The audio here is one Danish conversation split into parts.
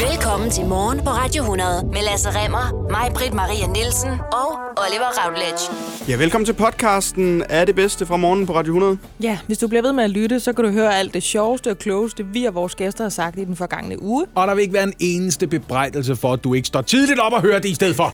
Velkommen til Morgen på Radio 100 med Lasse Remmer, mig, Britt Maria Nielsen og Oliver Routledge. Ja, velkommen til podcasten Er det bedste fra morgen på Radio 100. Ja, hvis du bliver ved med at lytte, så kan du høre alt det sjoveste og klogeste, vi og vores gæster har sagt i den forgangne uge. Og der vil ikke være en eneste bebrejdelse for, at du ikke står tidligt op og hører det i stedet for.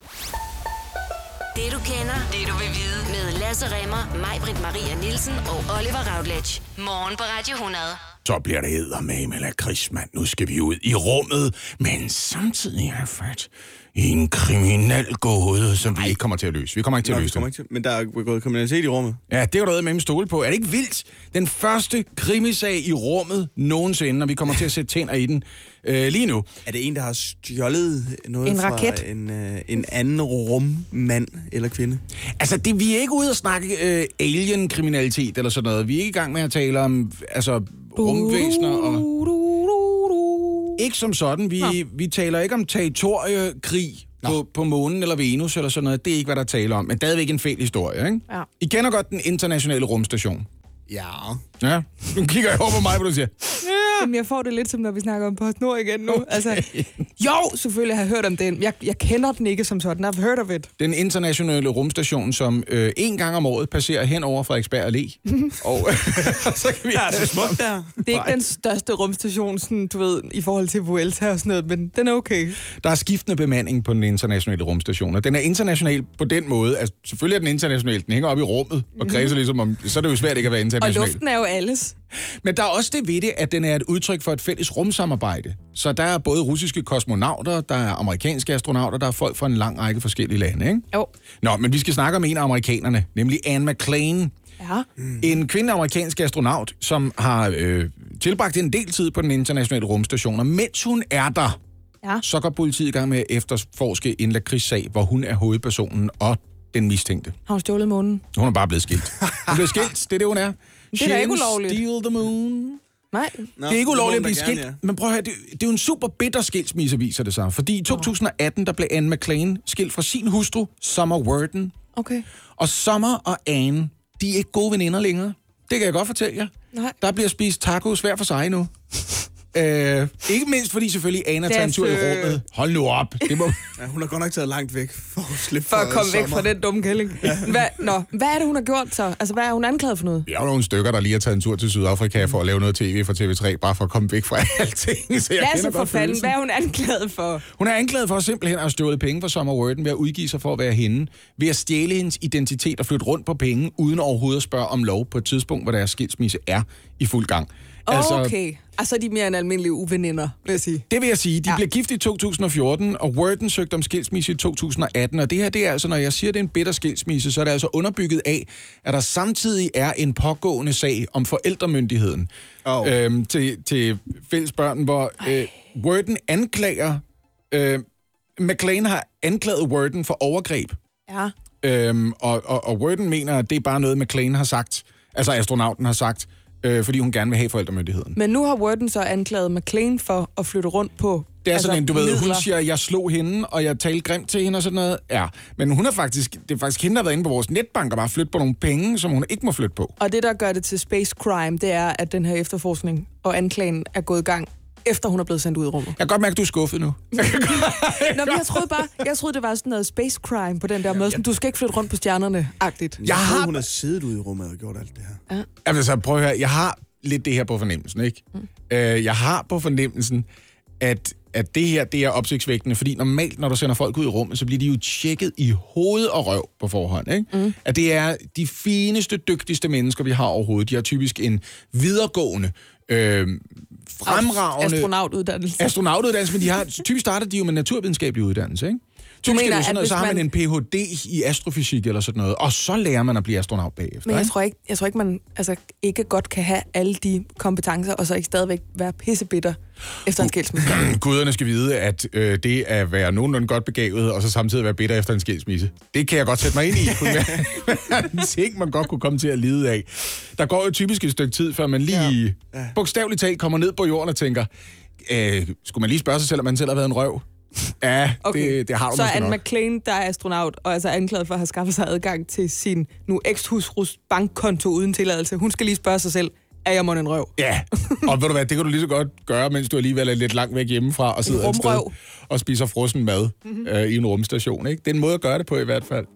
Det du kender, det du vil vide med Lasse Remmer, mig, Britt Maria Nielsen og Oliver Routledge. Morgen på Radio 100. Så bliver det eddermame med lakrids, mand. Nu skal vi ud i rummet, men samtidig have fat i en kriminel gåde, som vi ikke kommer til at løse. Vi kommer ikke til Nå, at løse det. til. Men der er gået kriminalitet i rummet. Ja, det er du med stole på. Er det ikke vildt? Den første krimisag i rummet nogensinde, og vi kommer til at sætte tænder i den øh, lige nu. Er det en, der har stjålet noget En fra raket? En, øh, en anden rummand eller kvinde? Altså, det, vi er ikke ude at snakke øh, alien-kriminalitet eller sådan noget. Vi er ikke i gang med at tale om altså, rumvæsener og... Ikke som sådan. Vi, vi taler ikke om territoriekrig på, på månen eller Venus eller sådan noget. Det er ikke, hvad der taler om. Men stadigvæk en fæl historie, ikke? Ja. I kender godt den internationale rumstation. Ja. Ja. Nu kigger jeg over på mig, hvor du siger... Jamen, jeg får det lidt som, når vi snakker om PostNord igen nu. Okay. Altså, jo, selvfølgelig har jeg hørt om den. Jeg, jeg kender den ikke som sådan. I've heard of it. Den internationale rumstation, som øh, en gang om året passerer hen over Frederiksberg Allé. og så kan vi... Ja, så smukt der. Det er ikke den største rumstation, sådan, du ved, i forhold til Vuelta og sådan noget, men den er okay. Der er skiftende bemanding på den internationale rumstation, og den er international på den måde. Altså, selvfølgelig er den international, den hænger op i rummet og kredser ligesom om... Så er det jo svært ikke at være Og international. luften er jo alles. Men der er også det ved det, at den er et udtryk for et fælles rumsamarbejde. Så der er både russiske kosmonauter, der er amerikanske astronauter, der er folk fra en lang række forskellige lande, ikke? Jo. Nå, men vi skal snakke om en af amerikanerne, nemlig Anne McClain. Ja. En kvindelig amerikansk astronaut, som har øh, tilbragt en del tid på den internationale rumstation, og mens hun er der, Ja. så går politiet i gang med at efterforske en lakridssag, hvor hun er hovedpersonen og den mistænkte. Har hun stjålet månen? Hun er bare blevet skilt. Hun blev skilt, det er det, hun er. Det er da ikke ulovligt. Steal the moon. Nej. Nå, Det er ikke ulovligt at blive skilt, gerne, men prøv at høre, det, det er jo en super bitter skilsmisse, viser det sig. Fordi i 2018, der blev Anne McClain skilt fra sin hustru, Summer Worden. Okay. Og Summer og Anne, de er ikke gode veninder længere. Det kan jeg godt fortælle jer. Nej. Der bliver spist tacos hver for sig nu. Øh, ikke mindst fordi selvfølgelig Anna tager er en tur i rummet. Hold nu op. Det må... Ja, hun har godt nok taget langt væk for at slippe For at komme væk sommer. fra den dumme kælling. Hvad, nå, hvad er det, hun har gjort så? Altså, hvad er hun anklaget for noget? Vi er jo nogle stykker, der lige har taget en tur til Sydafrika for at lave noget tv for TV3, bare for at komme væk fra alting. Så jeg Lasse for fanden, hvad er hun anklaget for? Hun er anklaget for simpelthen at have stjålet penge fra Summer Worden ved at udgive sig for at være hende, ved at stjæle hendes identitet og flytte rundt på penge, uden overhovedet at spørge om lov på et tidspunkt, hvor deres skilsmisse er i fuld gang. Altså, okay. Altså, de er mere end almindelige uveninder, vil jeg sige. Det vil jeg sige. De ja. Blev gift i 2014, og Worden søgte om skilsmisse i 2018. Og det her, det er altså, når jeg siger, det er en bitter skilsmisse, så er det altså underbygget af, at der samtidig er en pågående sag om forældremyndigheden Åh. øhm, til, til fælles børn, hvor øh, Worden anklager... Øh, McLean har anklaget Worden for overgreb. Ja. Øhm, og, og, og Worden mener, at det er bare noget, McLean har sagt, altså astronauten har sagt, øh, fordi hun gerne vil have forældremyndigheden. Men nu har Worden så anklaget McLean for at flytte rundt på Det er altså, sådan en, du ved, hun midler. siger, jeg slog hende, og jeg talte grimt til hende og sådan noget. Ja, men hun er faktisk, det er faktisk hende, der har været inde på vores netbank og bare flytte på nogle penge, som hun ikke må flytte på. Og det, der gør det til space crime, det er, at den her efterforskning og anklagen er gået i gang, efter hun er blevet sendt ud i rummet. Jeg kan godt mærke, at du er skuffet nu. Nå, men jeg troede bare, jeg troede, det var sådan noget space crime på den der måde. Sådan, du skal ikke flytte rundt på stjernerne-agtigt. Jeg Jeg har... hun har siddet ude i rummet og gjort alt det her. Altså, prøv at høre, jeg har lidt det her på fornemmelsen, ikke? Mm. Øh, jeg har på fornemmelsen, at, at det her, det er opsigtsvækkende, fordi normalt, når du sender folk ud i rummet, så bliver de jo tjekket i hoved og røv på forhånd, ikke? Mm. At det er de fineste, dygtigste mennesker, vi har overhovedet. De har typisk en videregående, øh, fremragende... Astronautuddannelse. astronautuddannelse, men de har, typisk starter de jo med naturvidenskabelig uddannelse, ikke? Typisk mener, er det at sådan noget, hvis så har man man- en Ph.D. i astrofysik eller sådan noget, og så lærer man at blive astronaut bagefter. Men jeg ikke? tror ikke, jeg tror ikke man altså, ikke godt kan have alle de kompetencer, og så ikke stadigvæk være pissebitter efter en skilsmisse. Guderne skal vide, at øh, det at være nogenlunde godt begavet, og så samtidig være bitter efter en skilsmisse, det kan jeg godt sætte mig ind i. En ting, man godt kunne komme til at lide af. Der går jo typisk et stykke tid, før man lige ja. Ja. bogstaveligt talt kommer ned på jorden og tænker, øh, skulle man lige spørge sig selv, om man selv har været en røv? Ja, okay. det, det har du Så Anne nok. McLean, der er astronaut, og altså anklaget for at have skaffet sig adgang til sin nu ekshusrus bankkonto uden tilladelse, hun skal lige spørge sig selv, er jeg må en røv. Ja, og ved du hvad, det kan du lige så godt gøre, mens du alligevel er lidt langt væk hjemmefra og sidder et sted og spiser frossen mad mm-hmm. øh, i en rumstation. Ikke? Det er en måde at gøre det på i hvert fald.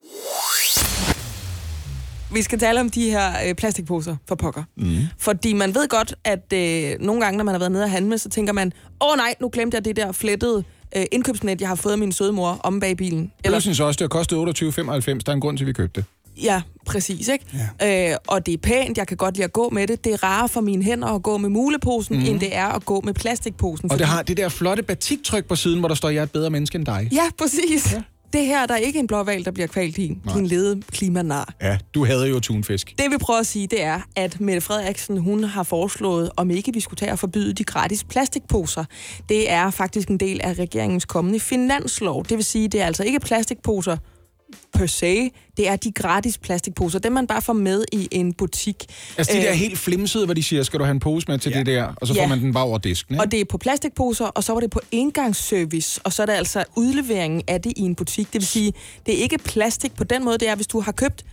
Vi skal tale om de her øh, plastikposer for pokker. Mm. Fordi man ved godt, at øh, nogle gange, når man har været nede og handle, så tænker man, åh oh, nej, nu glemte jeg det der flettede øh, indkøbsnet, jeg har fået af min søde mor om bag bilen. Eller... Jeg synes også, det har kostet 28,95. Der er en grund til, at vi købte det. ja, præcis, ikke? Ja. Øh, og det er pænt, jeg kan godt lide at gå med det. Det er rarere for mine hænder at gå med muleposen, mm. end det er at gå med plastikposen. Og det har det der flotte batiktryk på siden, hvor der står, jeg er et bedre menneske end dig. Ja, præcis. Ja. Det her der er ikke en blå valg, der bliver kvalt i. Nej. Din lede klimanar. Ja, du havde jo tunfisk. Det vi prøver at sige, det er, at Mette Frederiksen, hun har foreslået, om ikke vi skulle tage og forbyde de gratis plastikposer. Det er faktisk en del af regeringens kommende finanslov. Det vil sige, det er altså ikke plastikposer per se, det er de gratis plastikposer, dem man bare får med i en butik. Altså de Øh, der helt flimsede, hvor de siger, skal du have en pose med til Ja. det der? Og så får Ja. man den bare over disken, ikke? Og det er på plastikposer, og så var det på engangsservice, og så er det altså udleveringen af det i en butik. Det vil sige, det er ikke plastik på den måde, det er, hvis du har købt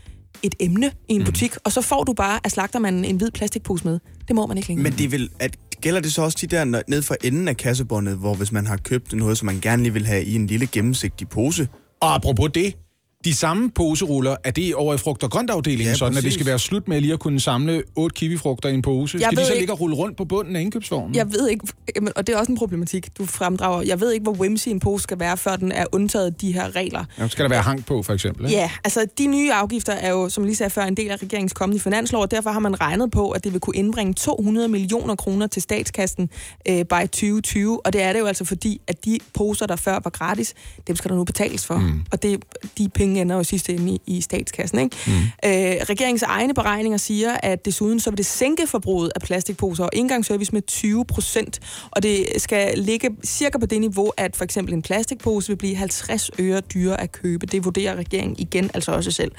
et emne i en Mhm. butik, og så får du bare af slagtermanden en hvid plastikpose med. Det må man ikke længere. Men det vil, at, gælder det så også de der ned fra enden af kassebåndet, hvor hvis man har købt noget, som man gerne lige vil have i en lille gennemsigtig pose, Og apropos det, de samme poseruller, er det over i frugt- og grøntafdelingen, ja, sådan at det præcis. skal være slut med lige at kunne samle otte kiwifrugter i en pose? Jeg skal de så ikke- ligge og rulle rundt på bunden af indkøbsvognen? Jeg ved ikke, og det er også en problematik, du fremdrager. Jeg ved ikke, hvor whimsy en pose skal være, før den er undtaget de her regler. Ja, skal der være hang på, for eksempel? ikke? Ja, altså de nye afgifter er jo, som lige sagde før, en del af regeringens kommende finanslov, og derfor har man regnet på, at det vil kunne indbringe 200 millioner kroner til statskassen øh, by 2020. Og det er det jo altså fordi, at de poser, der før var gratis, dem skal der nu betales for. Mm. Og det, de penge ender jo sidst ende i, i statskassen. Ikke? Mm. Øh, regeringens egne beregninger siger, at desuden så vil det sænke forbruget af plastikposer og engangsservice med 20 procent. Og det skal ligge cirka på det niveau, at for eksempel en plastikpose vil blive 50 øre dyrere at købe. Det vurderer regeringen igen, altså også selv.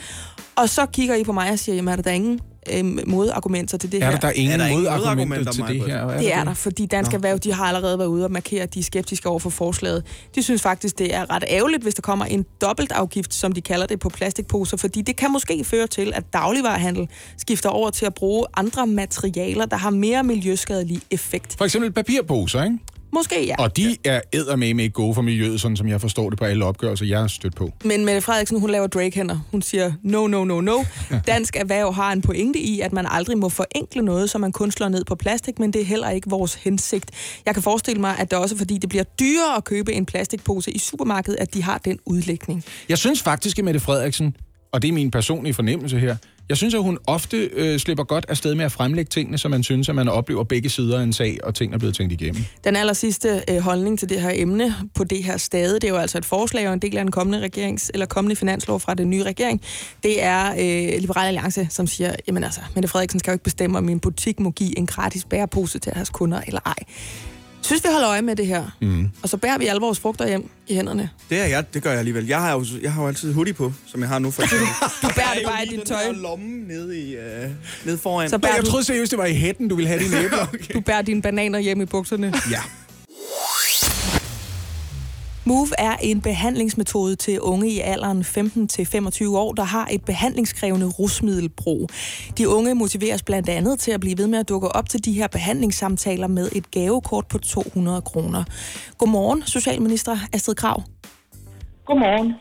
Og så kigger I på mig og siger, jamen er der ingen øhm, modargumenter til det Er her? der, der er ingen Er der ingen modargumenter til det her? Det er der, fordi Dansk Erhverv de har allerede været ude og markere, at de er skeptiske over for forslaget. De synes faktisk, det er ret ærgerligt, hvis der kommer en dobbeltafgift, som de kalder det, på plastikposer, fordi det kan måske føre til, at dagligvarehandel skifter over til at bruge andre materialer, der har mere miljøskadelig effekt. For eksempel papirposer, ikke? Måske ja. Og de er eddermame ikke gode for miljøet, sådan som jeg forstår det på alle opgørelser, jeg har stødt på. Men Mette Frederiksen, hun laver Drake-hænder. Hun siger, no, no, no, no. Dansk Erhverv har en pointe i, at man aldrig må forenkle noget, så man kun slår ned på plastik, men det er heller ikke vores hensigt. Jeg kan forestille mig, at det også er fordi, det bliver dyrere at købe en plastikpose i supermarkedet, at de har den udlægning. Jeg synes faktisk, at Mette Frederiksen, og det er min personlige fornemmelse her, jeg synes, at hun ofte øh, slipper godt afsted med at fremlægge tingene, så man synes, at man oplever begge sider af en sag, og ting er blevet tænkt igennem. Den aller sidste øh, holdning til det her emne på det her stade, det er jo altså et forslag og en del af den kommende regerings eller kommende finanslov fra den nye regering. Det er øh, Liberale Alliance, som siger, jamen altså, Mette Frederiksen skal jo ikke bestemme, om min butik må give en gratis bærepose til deres kunder eller ej. Synes vi holder øje med det her, mm. og så bærer vi alle vores frugter hjem i hænderne. det er jeg, det gør jeg alligevel. Jeg har jo, jeg har jo altid hoodie på, som jeg har nu for eksempel. Du bærer det bare i dit tøj. Den der lomme nede, i, øh, nede foran. Så bærer Jeg du, troede seriøst, det var i hætten, du ville have dine æbler. du bærer dine bananer hjem i bukserne. Ja. Move er en behandlingsmetode til unge i alderen 15-25 år, der har et behandlingskrævende rusmiddelbrug. De unge motiveres blandt andet til at blive ved med at dukke op til de her behandlingssamtaler med et gavekort på 200 kroner. Godmorgen, Socialminister Astrid Krav. Godmorgen.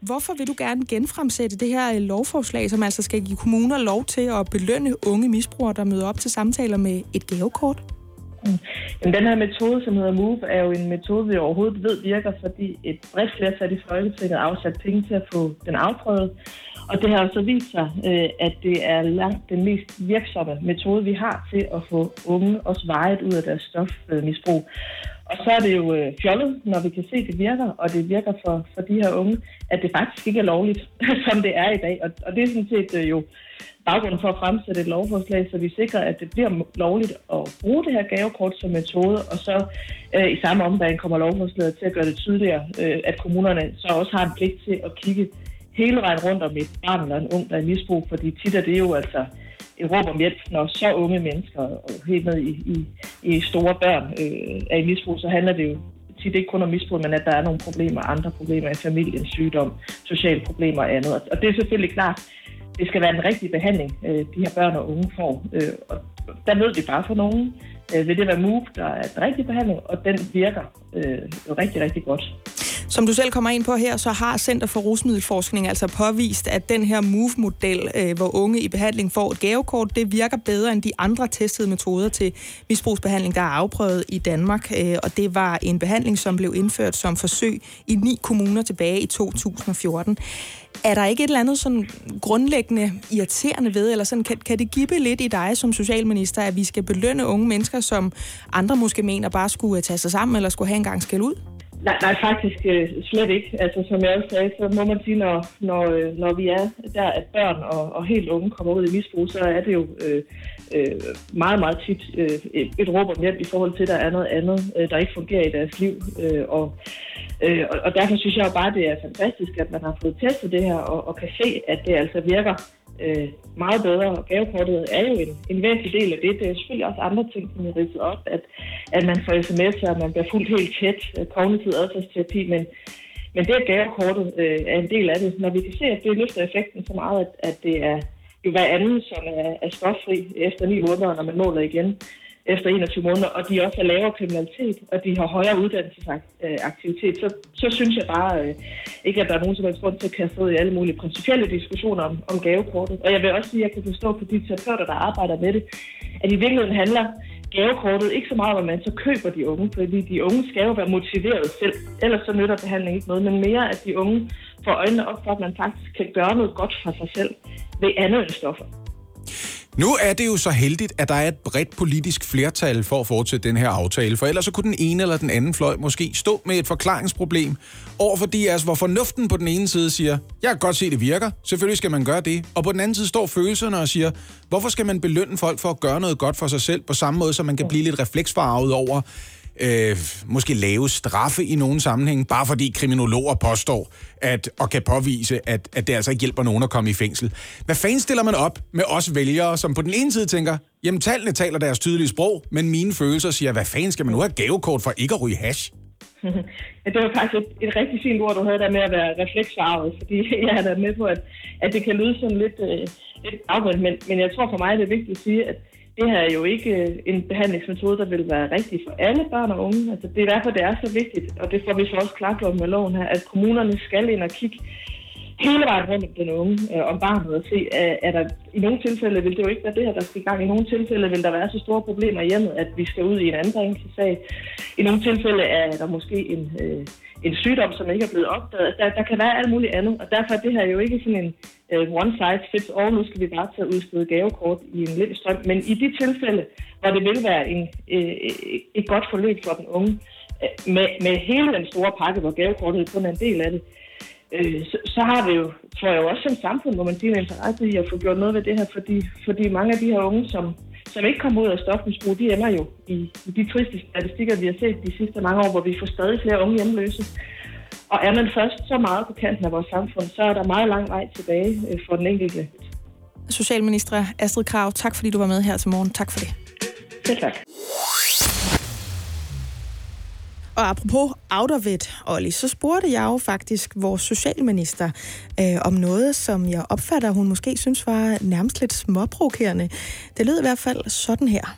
Hvorfor vil du gerne genfremsætte det her øh, lovforslag, som altså skal give kommuner lov til at belønne unge misbrugere, der møder op til samtaler med et gavekort? Jamen, den her metode, som hedder MOVE, er jo en metode, vi overhovedet ved virker, fordi et bredt flertal i Folketinget afsat penge til at få den afprøvet. Og det har også så vist sig, øh, at det er langt den mest virksomme metode, vi har til at få unge også vejet ud af deres stofmisbrug. Og så er det jo øh, fjollet, når vi kan se, at det virker, og det virker for, for de her unge, at det faktisk ikke er lovligt, som det er i dag. Og, og det er sådan set øh, jo baggrunden for at fremsætte et lovforslag, så vi sikrer, at det bliver lovligt at bruge det her gavekort som metode, og så øh, i samme omgang kommer lovforslaget til at gøre det tydeligere, øh, at kommunerne så også har en pligt til at kigge hele vejen rundt om et barn eller en ung, der er misbrug, fordi tit er det jo altså et råb om hjælp, når så unge mennesker, og helt ned i, i, i store børn, øh, er i misbrug, så handler det jo tit ikke kun om misbrug, men at der er nogle problemer, andre problemer i familien, sygdom, sociale problemer og andet. Og det er selvfølgelig klart, det skal være en rigtig behandling, øh, de her børn og unge får. Øh, og der ved vi bare for nogen, øh, vil det være MOVE, der er den rigtige behandling, og den virker øh, rigtig, rigtig godt. Som du selv kommer ind på her, så har Center for Rusmiddelforskning altså påvist, at den her MOVE-model, øh, hvor unge i behandling får et gavekort, det virker bedre end de andre testede metoder til misbrugsbehandling, der er afprøvet i Danmark. Øh, og det var en behandling, som blev indført som forsøg i ni kommuner tilbage i 2014. Er der ikke et eller andet sådan grundlæggende irriterende ved, eller sådan, kan, kan det give lidt i dig som socialminister, at vi skal belønne unge mennesker, som andre måske mener bare skulle øh, tage sig sammen, eller skulle have en gang skæld ud? Nej, nej, faktisk øh, slet ikke. Altså, som jeg også sagde, så må man sige, når, når, øh, når vi er der, at børn og, og helt unge kommer ud i misbrug, så er det jo øh, øh, meget, meget tit øh, et, et råb om hjælp i forhold til, at der er noget andet, øh, der ikke fungerer i deres liv. Øh, og, øh, og derfor synes jeg jo bare, det er fantastisk, at man har fået testet det her og, og kan se, at det altså virker øh, meget bedre. Og gavekortet er jo en, en væsentlig del af det. Det er selvfølgelig også andre ting, som er ridset op, at, at man får sms'er, og man bliver fuldt helt tæt, øh, kognitiv adfærdsterapi, men, men det, at gavekortet øh, er en del af det, når vi kan se, at det løfter effekten så meget, at, at det er jo hver anden, som er, er stoffri efter ni måneder, når man måler igen, efter 21 måneder, og de også har lavere kriminalitet, og de har højere uddannelsesaktivitet, så, så synes jeg bare øh, ikke, at der er nogen som helst grund til at kaste ud i alle mulige principielle diskussioner om, om gavekortet. Og jeg vil også sige, at jeg kan forstå på de terapeuter, der arbejder med det, at i virkeligheden handler gavekortet ikke så meget om, at man så køber de unge, fordi de unge skal jo være motiveret selv, ellers så nytter behandling ikke noget, men mere at de unge får øjnene op for, at man faktisk kan gøre noget godt for sig selv ved andet end stoffer. Nu er det jo så heldigt, at der er et bredt politisk flertal for at fortsætte den her aftale, for ellers så kunne den ene eller den anden fløj måske stå med et forklaringsproblem over for de altså, hvor fornuften på den ene side siger, jeg kan godt se, det virker, selvfølgelig skal man gøre det, og på den anden side står følelserne og siger, hvorfor skal man belønne folk for at gøre noget godt for sig selv, på samme måde, så man kan blive lidt refleksfarvet over, øh, måske lave straffe i nogen sammenhæng, bare fordi kriminologer påstår at, og kan påvise, at, at det altså ikke hjælper nogen at komme i fængsel. Hvad fanden stiller man op med os vælgere, som på den ene side tænker, jamen tallene taler deres tydelige sprog, men mine følelser siger, hvad fanden skal man nu have gavekort for ikke at ryge hash? ja, det var faktisk et, et rigtig fint ord, du havde der med at være refleksfarvet, fordi jeg er da med på, at, at det kan lyde sådan lidt, øh, lidt afvendt, men, men jeg tror for mig, det er vigtigt at sige, at det her er jo ikke øh, en behandlingsmetode, der vil være rigtig for alle børn og unge. Altså, det er derfor, det er så vigtigt, og det får vi så også klargjort med loven her, at kommunerne skal ind og kigge hele vejen rundt om den unge, øh, om barnet, og se, er, der i nogle tilfælde vil det jo ikke være det her, der skal i gang. I nogle tilfælde vil der være så store problemer i hjemmet, at vi skal ud i en anbringelsesag. I nogle tilfælde er der måske en, øh, en sygdom, som ikke er blevet opdaget. Der, der kan være alt muligt andet, og derfor er det her jo ikke sådan en øh, one size fits all. Nu skal vi bare tage udstede gavekort i en lille strøm. Men i de tilfælde, hvor det vil være en, øh, et godt forløb for den unge, øh, med, med hele den store pakke, hvor gavekortet kun er en del af det, uh, så, så har vi jo, tror jeg også som samfund, hvor man siger en interesse i at få gjort noget ved det her, fordi, fordi mange af de her unge, som som ikke kommer ud af stofmisbrug, de ender jo i, i de triste statistikker, vi har set de sidste mange år, hvor vi får stadig flere unge hjemløse. Og er man først så meget på kanten af vores samfund, så er der meget lang vej tilbage øh, for den enkelte. Socialminister Astrid Krav, tak fordi du var med her til morgen. Tak for det. Selv tak. Og apropos Outervet, Olli, så spurgte jeg jo faktisk vores socialminister øh, om noget, som jeg opfatter, hun måske synes var nærmest lidt småprovokerende. Det lød i hvert fald sådan her.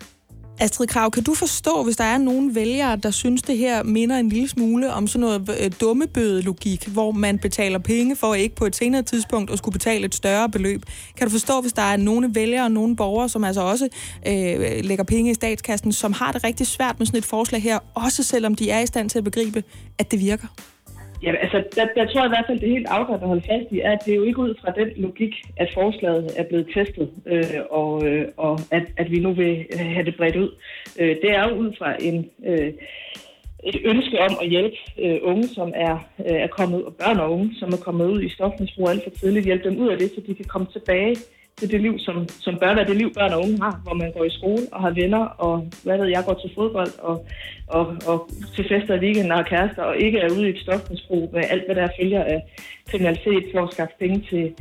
Astrid Krav, kan du forstå, hvis der er nogen vælgere, der synes, det her minder en lille smule om sådan noget øh, dummebøde-logik, hvor man betaler penge for ikke på et senere tidspunkt at skulle betale et større beløb? Kan du forstå, hvis der er nogle vælgere og nogle borgere, som altså også øh, lægger penge i statskassen, som har det rigtig svært med sådan et forslag her, også selvom de er i stand til at begribe, at det virker? Ja, altså, der, der tror jeg i hvert fald, det helt afgørende at holde fast i, at det er jo ikke ud fra den logik, at forslaget er blevet testet, øh, og, øh, og at, at vi nu vil have det bredt ud. Øh, det er jo ud fra en... Øh, et ønske om at hjælpe øh, unge, som er, øh, er kommet, og børn og unge, som er kommet ud i stofmisbrug alt for tidligt, hjælpe dem ud af det, så de kan komme tilbage til det liv, som, som bør være det liv, børn og unge har, hvor man går i skole og har venner, og hvad ved jeg, går til fodbold og, og, og til fester i weekenden og har kærester, og ikke er ude i et stofmisbrug med alt, hvad der følger af kriminalitet for at skaffe penge til,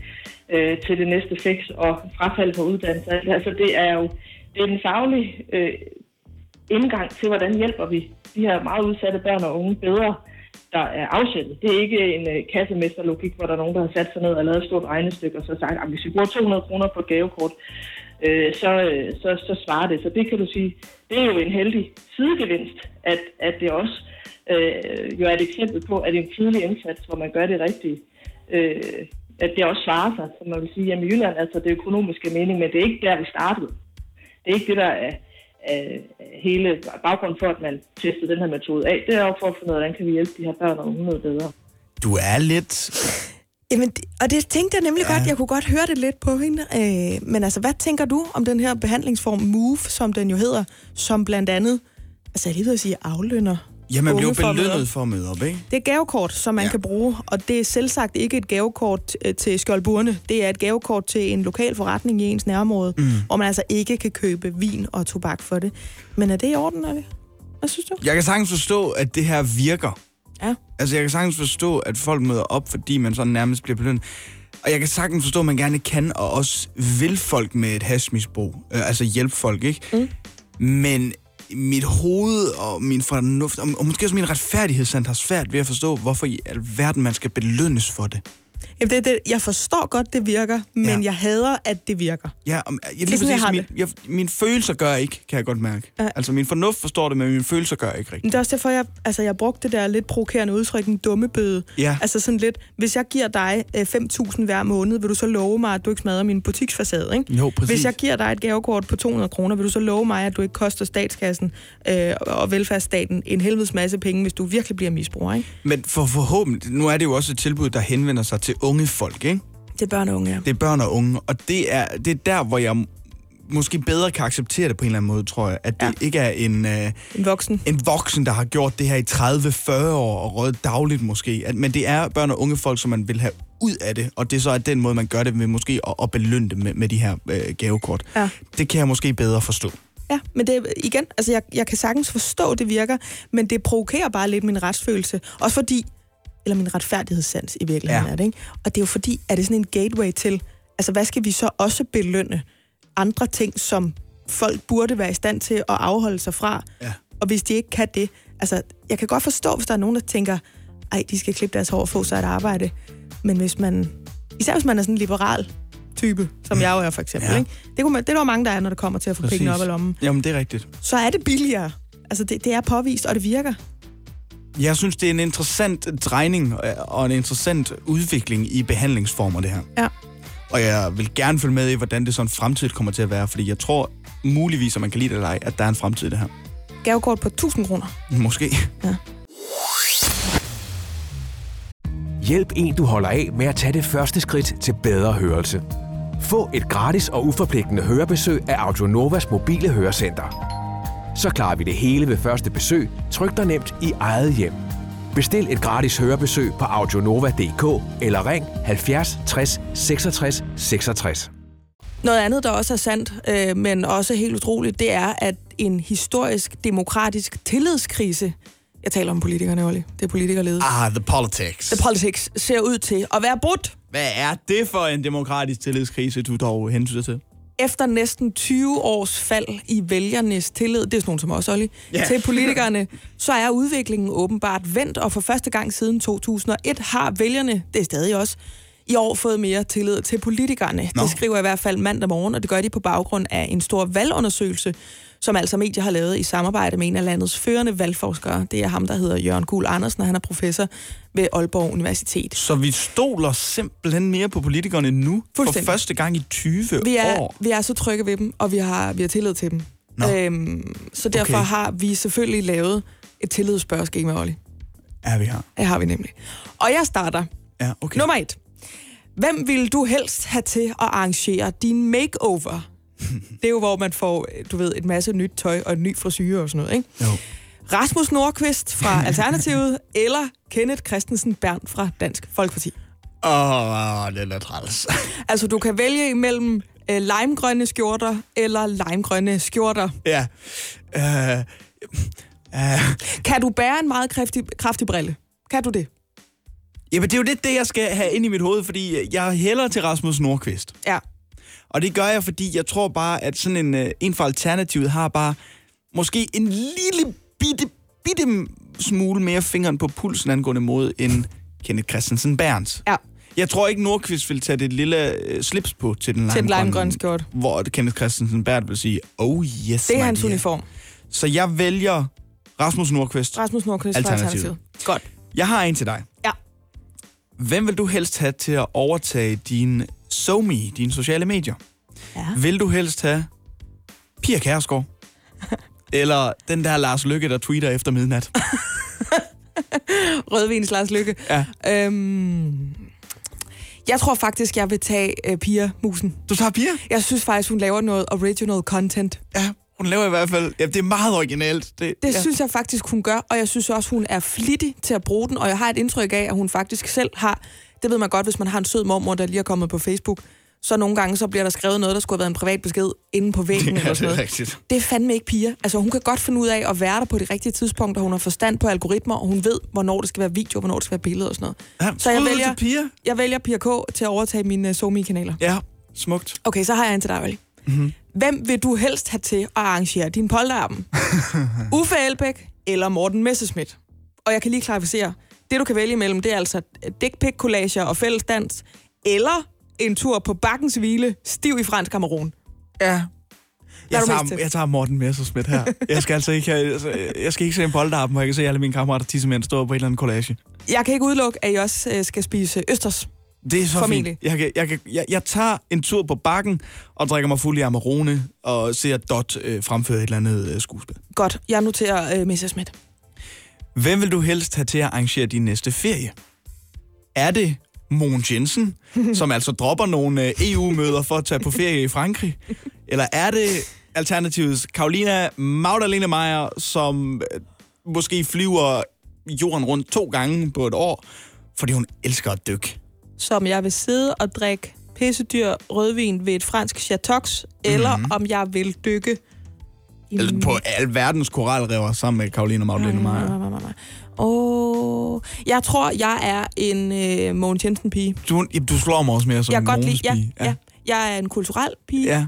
øh, til det næste fix og frafald på uddannelse. Altså det er jo det er en faglige øh, indgang til, hvordan hjælper vi de her meget udsatte børn og unge bedre der er afsættet. Det er ikke en øh, kassemesterlogik, hvor der er nogen, der har sat sig ned og lavet et stort regnestykke og så sagt, at hvis vi bruger 200 kroner på et gavekort, øh, så, øh, så, så svarer det. Så det kan du sige, det er jo en heldig sidegevinst, at, at det også øh, jo er et eksempel på, at en tidlig indsats, hvor man gør det rigtige, øh, at det også svarer sig, som man vil sige at i Jylland, altså det økonomiske mening, men det er ikke der, vi startede. Det er ikke det, der er, er hele baggrunden for, at man testede den her metode af. Det er jo for at finde ud af, hvordan kan vi hjælpe de her børn og unge noget bedre. Du er lidt... Jamen, og det tænkte jeg nemlig ja. godt. Jeg kunne godt høre det lidt på hende. Øh, men altså, hvad tænker du om den her behandlingsform MOVE, som den jo hedder, som blandt andet, altså jeg lige ved at sige, aflønner Ja, man bliver belønnet for at møde op, ikke? Det er gavekort, som man Ja. ja. kan bruge, og det er selvsagt ikke et gavekort øh, til Skjoldburne. Det er et gavekort til en lokal forretning i ens nærområde, mm. hvor man altså ikke kan købe vin og tobak for det. Men er det i orden, er det? Hvad synes du? Jeg kan sagtens forstå, at det her virker. Ja. Altså, jeg kan sagtens forstå, at folk møder op, fordi man sådan nærmest bliver belønnet. Og jeg kan sagtens forstå, at man gerne kan, og også vil folk med et hashmisbrug. Øh, altså hjælpe folk, ikke? Mm. Men mit hoved og min fornuft, og, og måske også min retfærdighedssand har svært ved at forstå, hvorfor i alverden man skal belønnes for det. Jamen, det, er det, jeg forstår godt, det virker, men Ja. jeg hader, at det virker. Ja, om, jeg, lige sådan, jeg præcis, har min, jeg, mine følelser gør ikke, kan jeg godt mærke. Ja. Altså, min fornuft forstår det, men mine følelser gør ikke Men rigtigt. det er også derfor, jeg, altså, jeg brugte det der lidt provokerende udtryk, en dumme bøde. Ja. Altså sådan lidt, hvis jeg giver dig øh, 5.000 hver måned, vil du så love mig, at du ikke smadrer min butiksfacade, ikke? Jo, præcis. Hvis jeg giver dig et gavekort på 200 kroner, vil du så love mig, at du ikke koster statskassen øh, og velfærdsstaten en helvedes masse penge, hvis du virkelig bliver misbruger, ikke? Men for forhåbentlig, nu er det jo også et tilbud, der henvender sig til unge folk, ikke? Det er børn og unge, ja. Det er børn og unge, og det er, det er der, hvor jeg måske bedre kan acceptere det på en eller anden måde, tror jeg. At det ja. Ikke er en, øh, En voksen. en voksen, der har gjort det her i 30-40 år og røget dagligt måske. At, men det er børn og unge folk, som man vil have ud af det, og det er så at den måde, man gør det ved måske at, at belønne dem med, med de her øh, gavekort. Ja. Det kan jeg måske bedre forstå. Ja, men det er igen, altså jeg, jeg kan sagtens forstå, det virker, men det provokerer bare lidt min retsfølelse. Også fordi, eller min retfærdighedssans i virkeligheden Ja. er det, ikke? Og det er jo fordi, er det sådan en gateway til, altså hvad skal vi så også belønne andre ting, som folk burde være i stand til at afholde sig fra? Ja. Og hvis de ikke kan det, altså jeg kan godt forstå, hvis der er nogen, der tænker, ej, de skal klippe deres hår og få sig et arbejde. Men hvis man, især hvis man er sådan en liberal type, som jeg jo er for eksempel, Ja. ikke? Det, kunne man, det er der jo mange, der er, når det kommer til at få penge op af lommen Jamen, det er rigtigt. så er det billigere. Altså, det, det er påvist, og det virker. Jeg synes, det er en interessant drejning øh, og en interessant udvikling i behandlingsformer, det her. Ja. Og jeg vil gerne følge med i, hvordan det sådan fremtid kommer til at være, fordi jeg tror muligvis, at man kan lide det eller ej, at der er en fremtid i det her. Gavekort på 1000 kroner. Måske. Hjælp en, du holder af med at tage det første skridt til bedre hørelse. Få et gratis og uforpligtende hørebesøg af Audionovas mobile hørecenter. Så klarer vi det hele ved første besøg, tryk dig nemt i eget hjem. Bestil et gratis hørebesøg på audionova.dk eller ring 70 60 66 66. Noget andet, der også er sandt, øh, men også helt utroligt, det er, at en historisk demokratisk tillidskrise, jeg taler om politikerne, Olli, det er politikerledet, Ah, the politics. the politics ser ud til at være brudt. Hvad er det for en demokratisk tillidskrise, du dog hensyder til? Efter næsten 20 års fald i vælgernes tillid, det er sådan nogen som os, Olli, yeah. til politikerne, så er udviklingen åbenbart vendt, og for første gang siden 2001 har vælgerne, det er stadig også, i år fået mere tillid til politikerne. Nå. Det skriver i hvert fald mandag morgen, og det gør de på baggrund af en stor valgundersøgelse, som altså medier har lavet i samarbejde med en af landets førende valgforskere. Det er ham, der hedder Jørgen Kuhl Andersen, og han er professor ved Aalborg Universitet. Så vi stoler simpelthen mere på politikerne nu, for første gang i 20 Vi er, år. vi er så trygge ved dem, og vi har, vi har tillid til dem. Nå. Øhm, så derfor Okay. har vi selvfølgelig lavet et tillidsspørgeskema, Olli. Ja, vi har. Det har vi nemlig. Og jeg starter. Ja, okay. Nummer et. Hvem vil du helst have til at arrangere din makeover? Det er jo, hvor man får, du ved, et masse nyt tøj og en ny frisyre og sådan noget, ikke? Jo. Rasmus Nordqvist fra Alternativet, eller Kenneth Christensen Bern fra Dansk Folkeparti. Åh, oh, det er træls. Altså, du kan vælge imellem øh, limegrønne skjorter eller limegrønne skjorter. ja. Uh, uh, Kan du bære en meget kraftig, kraftig brille? Kan du det? jamen, det er jo lidt det, jeg skal have ind i mit hoved, fordi jeg hælder til Rasmus Nordqvist. Ja. Og det gør jeg, fordi jeg tror bare, at sådan en, uh, en fra Alternativet har bare måske en lille bitte, bitte smule mere fingeren på pulsen angående mod end Kenneth Christensen Berns. Ja, Jeg tror ikke, Nordqvist vil tage det lille øh, slips på til den til den limegrønne, limegrønne skjort. hvor Kenneth Christensen Bernt vil sige, oh yes, Det er my hans dear." uniform. Så jeg vælger Rasmus Nordqvist. Rasmus Nordqvist fra Alternativet. Alternativet. Godt. Jeg har en til dig. Ja. Hvem vil du helst have til at overtage din SoMe, dine sociale medier? Ja. Vil du helst have Pia Kærsgaard? Eller den der Lars Lykke, der tweeter efter midnat? Rødvins Lars Lykke. Ja. Øhm, jeg tror faktisk, jeg vil tage øh, Pia Musen. Du tager Pia? Jeg synes faktisk, hun laver noget original content. Ja, hun laver i hvert fald... Ja, det er meget originalt. Det, Det ja. synes jeg faktisk, hun gør, og jeg synes også, hun er flittig til at bruge den, og jeg har et indtryk af, at hun faktisk selv har, det ved man godt, hvis man har en sød mormor, der lige er kommet på Facebook, så nogle gange så bliver der skrevet noget, der skulle have været en privat besked inde på væggen Ja, eller det sådan er noget. rigtigt. Det er fandme ikke piger. Altså, hun kan godt finde ud af at være der på det rigtige tidspunkt, og hun har forstand på algoritmer, og hun ved, hvornår det skal være video, og hvornår det skal være billeder og sådan noget. Ja, Så jeg vælger- Pia. Jeg vælger Pia K. til at overtage mine uh, SoMe-kanaler. Ja, smukt. Okay, så har jeg en til dig, Olli. Mm-hmm. Hvem vil du helst have til at arrangere din polterappen? Uffe Elbæk eller Morten Messerschmidt? Og jeg kan lige klarificere. Det, du kan vælge imellem, det er altså dick pic collager og fællesdans, eller en tur på bakkens hvile, stiv i fransk Kamerun. Ja. Jeg tager, jeg tager Morten Messersmith her. Jeg skal altså ikke, have, altså, jeg skal ikke se en polterappen, hvor jeg kan se alle mine kammerater tissemænd stå på en eller anden collage. Jeg kan ikke udelukke, at I også øh, skal spise østers. Det er så Formentlig. fint. Jeg, kan, jeg, kan, jeg, jeg tager en tur på bakken og drikker mig fuld i Amarone og ser Dot øh, fremføre et eller andet øh, skuespil. Godt, jeg noterer øh, Messerschmidt. Hvem vil du helst have til at arrangere din næste ferie? Er det Mogens Jensen, som altså dropper nogle øh, EU-møder for at tage på ferie i Frankrig? Eller er det Alternativets Karolina Magdalene Meyer, som øh, måske flyver jorden rundt to gange på et år, fordi hun elsker at dykke? Som jeg vil sidde og drikke pissedyr rødvin ved et fransk chatox, eller Mhm. om jeg vil dykke i Eller på alverdens koralrever sammen med Karolina Magdalene Meyer. Åh, oh, jeg tror, jeg er en øh, Mogens Jensen-pige. Du, jamen, du slår mig også mere som Jeg en godt lide, ja, Mogens-pige. ja. Jeg er en kulturel pige, ja.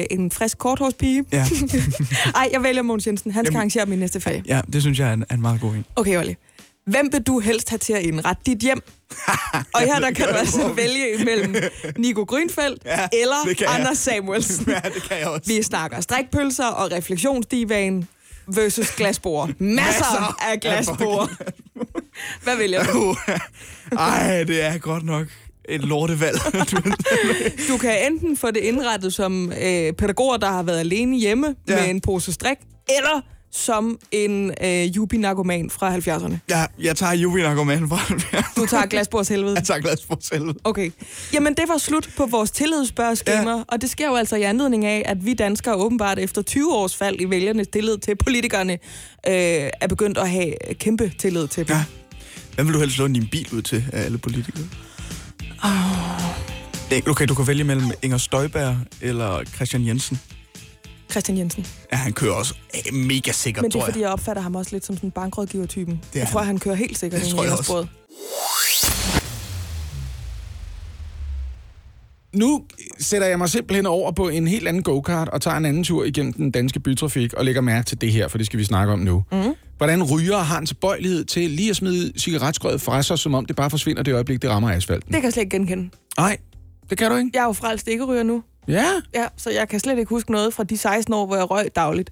øh, en frisk korthårspige. ja. Ej, jeg vælger Mogens Jensen. Han skal Jamen- arrangere min næste ferie. ja, det synes jeg er en, er en meget god en. Okay, Olli. Hvem vil du helst have til at indrette dit hjem? Og her der kan du altså vælge imellem Nico Grønfeldt Ja, eller kan jeg. Anders Samuelsen. Ja, det kan jeg også. Vi snakker strikpølser og refleksionsdivaen versus glasbord. Masser, Masser af glasbord. Hvad vælger du? Ej, det er godt nok et lortevalg. Du kan enten få det indrettet som øh, pædagoger, der har været alene hjemme ja. med en pose strik, eller som en øh, jubi-narkoman fra 70'erne. jeg, jeg tager Jubi Narkoman fra Du tager glasbords helvede. Jeg tager glas på selv. Okay. Jamen, det var slut på vores tillidsspørgeskema, Ja. ja. og det sker jo altså i anledning af, at vi danskere åbenbart efter 20 års fald i vælgernes tillid til politikerne, øh, er begyndt at have kæmpe tillid til dem. Ja. Hvem vil du helst låne din bil ud til af alle politikere? Oh. Okay, du kan vælge mellem Inger Støjberg eller Christian Jensen. Christian Jensen. Ja, han kører også øh, mega sikkert, Men det tror er, jeg. fordi jeg opfatter ham også lidt som sådan en bankrådgiver-typen. er Jeg han. tror, han kører helt sikkert Det tror jeg også. Nu sætter jeg mig simpelthen over på en helt anden go-kart og tager en anden tur igennem den danske bytrafik og lægger mærke til det her, for det skal vi snakke om nu. Mm. Hvordan ryger har en tilbøjelighed til lige at smide cigaretskrødet fra sig, som om det bare forsvinder det øjeblik, det rammer asfalten? Det kan jeg slet ikke genkende. Nej, det kan du ikke. Jeg er jo frelst ikke ryger nu. Ja, Ja, så jeg kan slet ikke huske noget fra de 16 år, hvor jeg røg dagligt.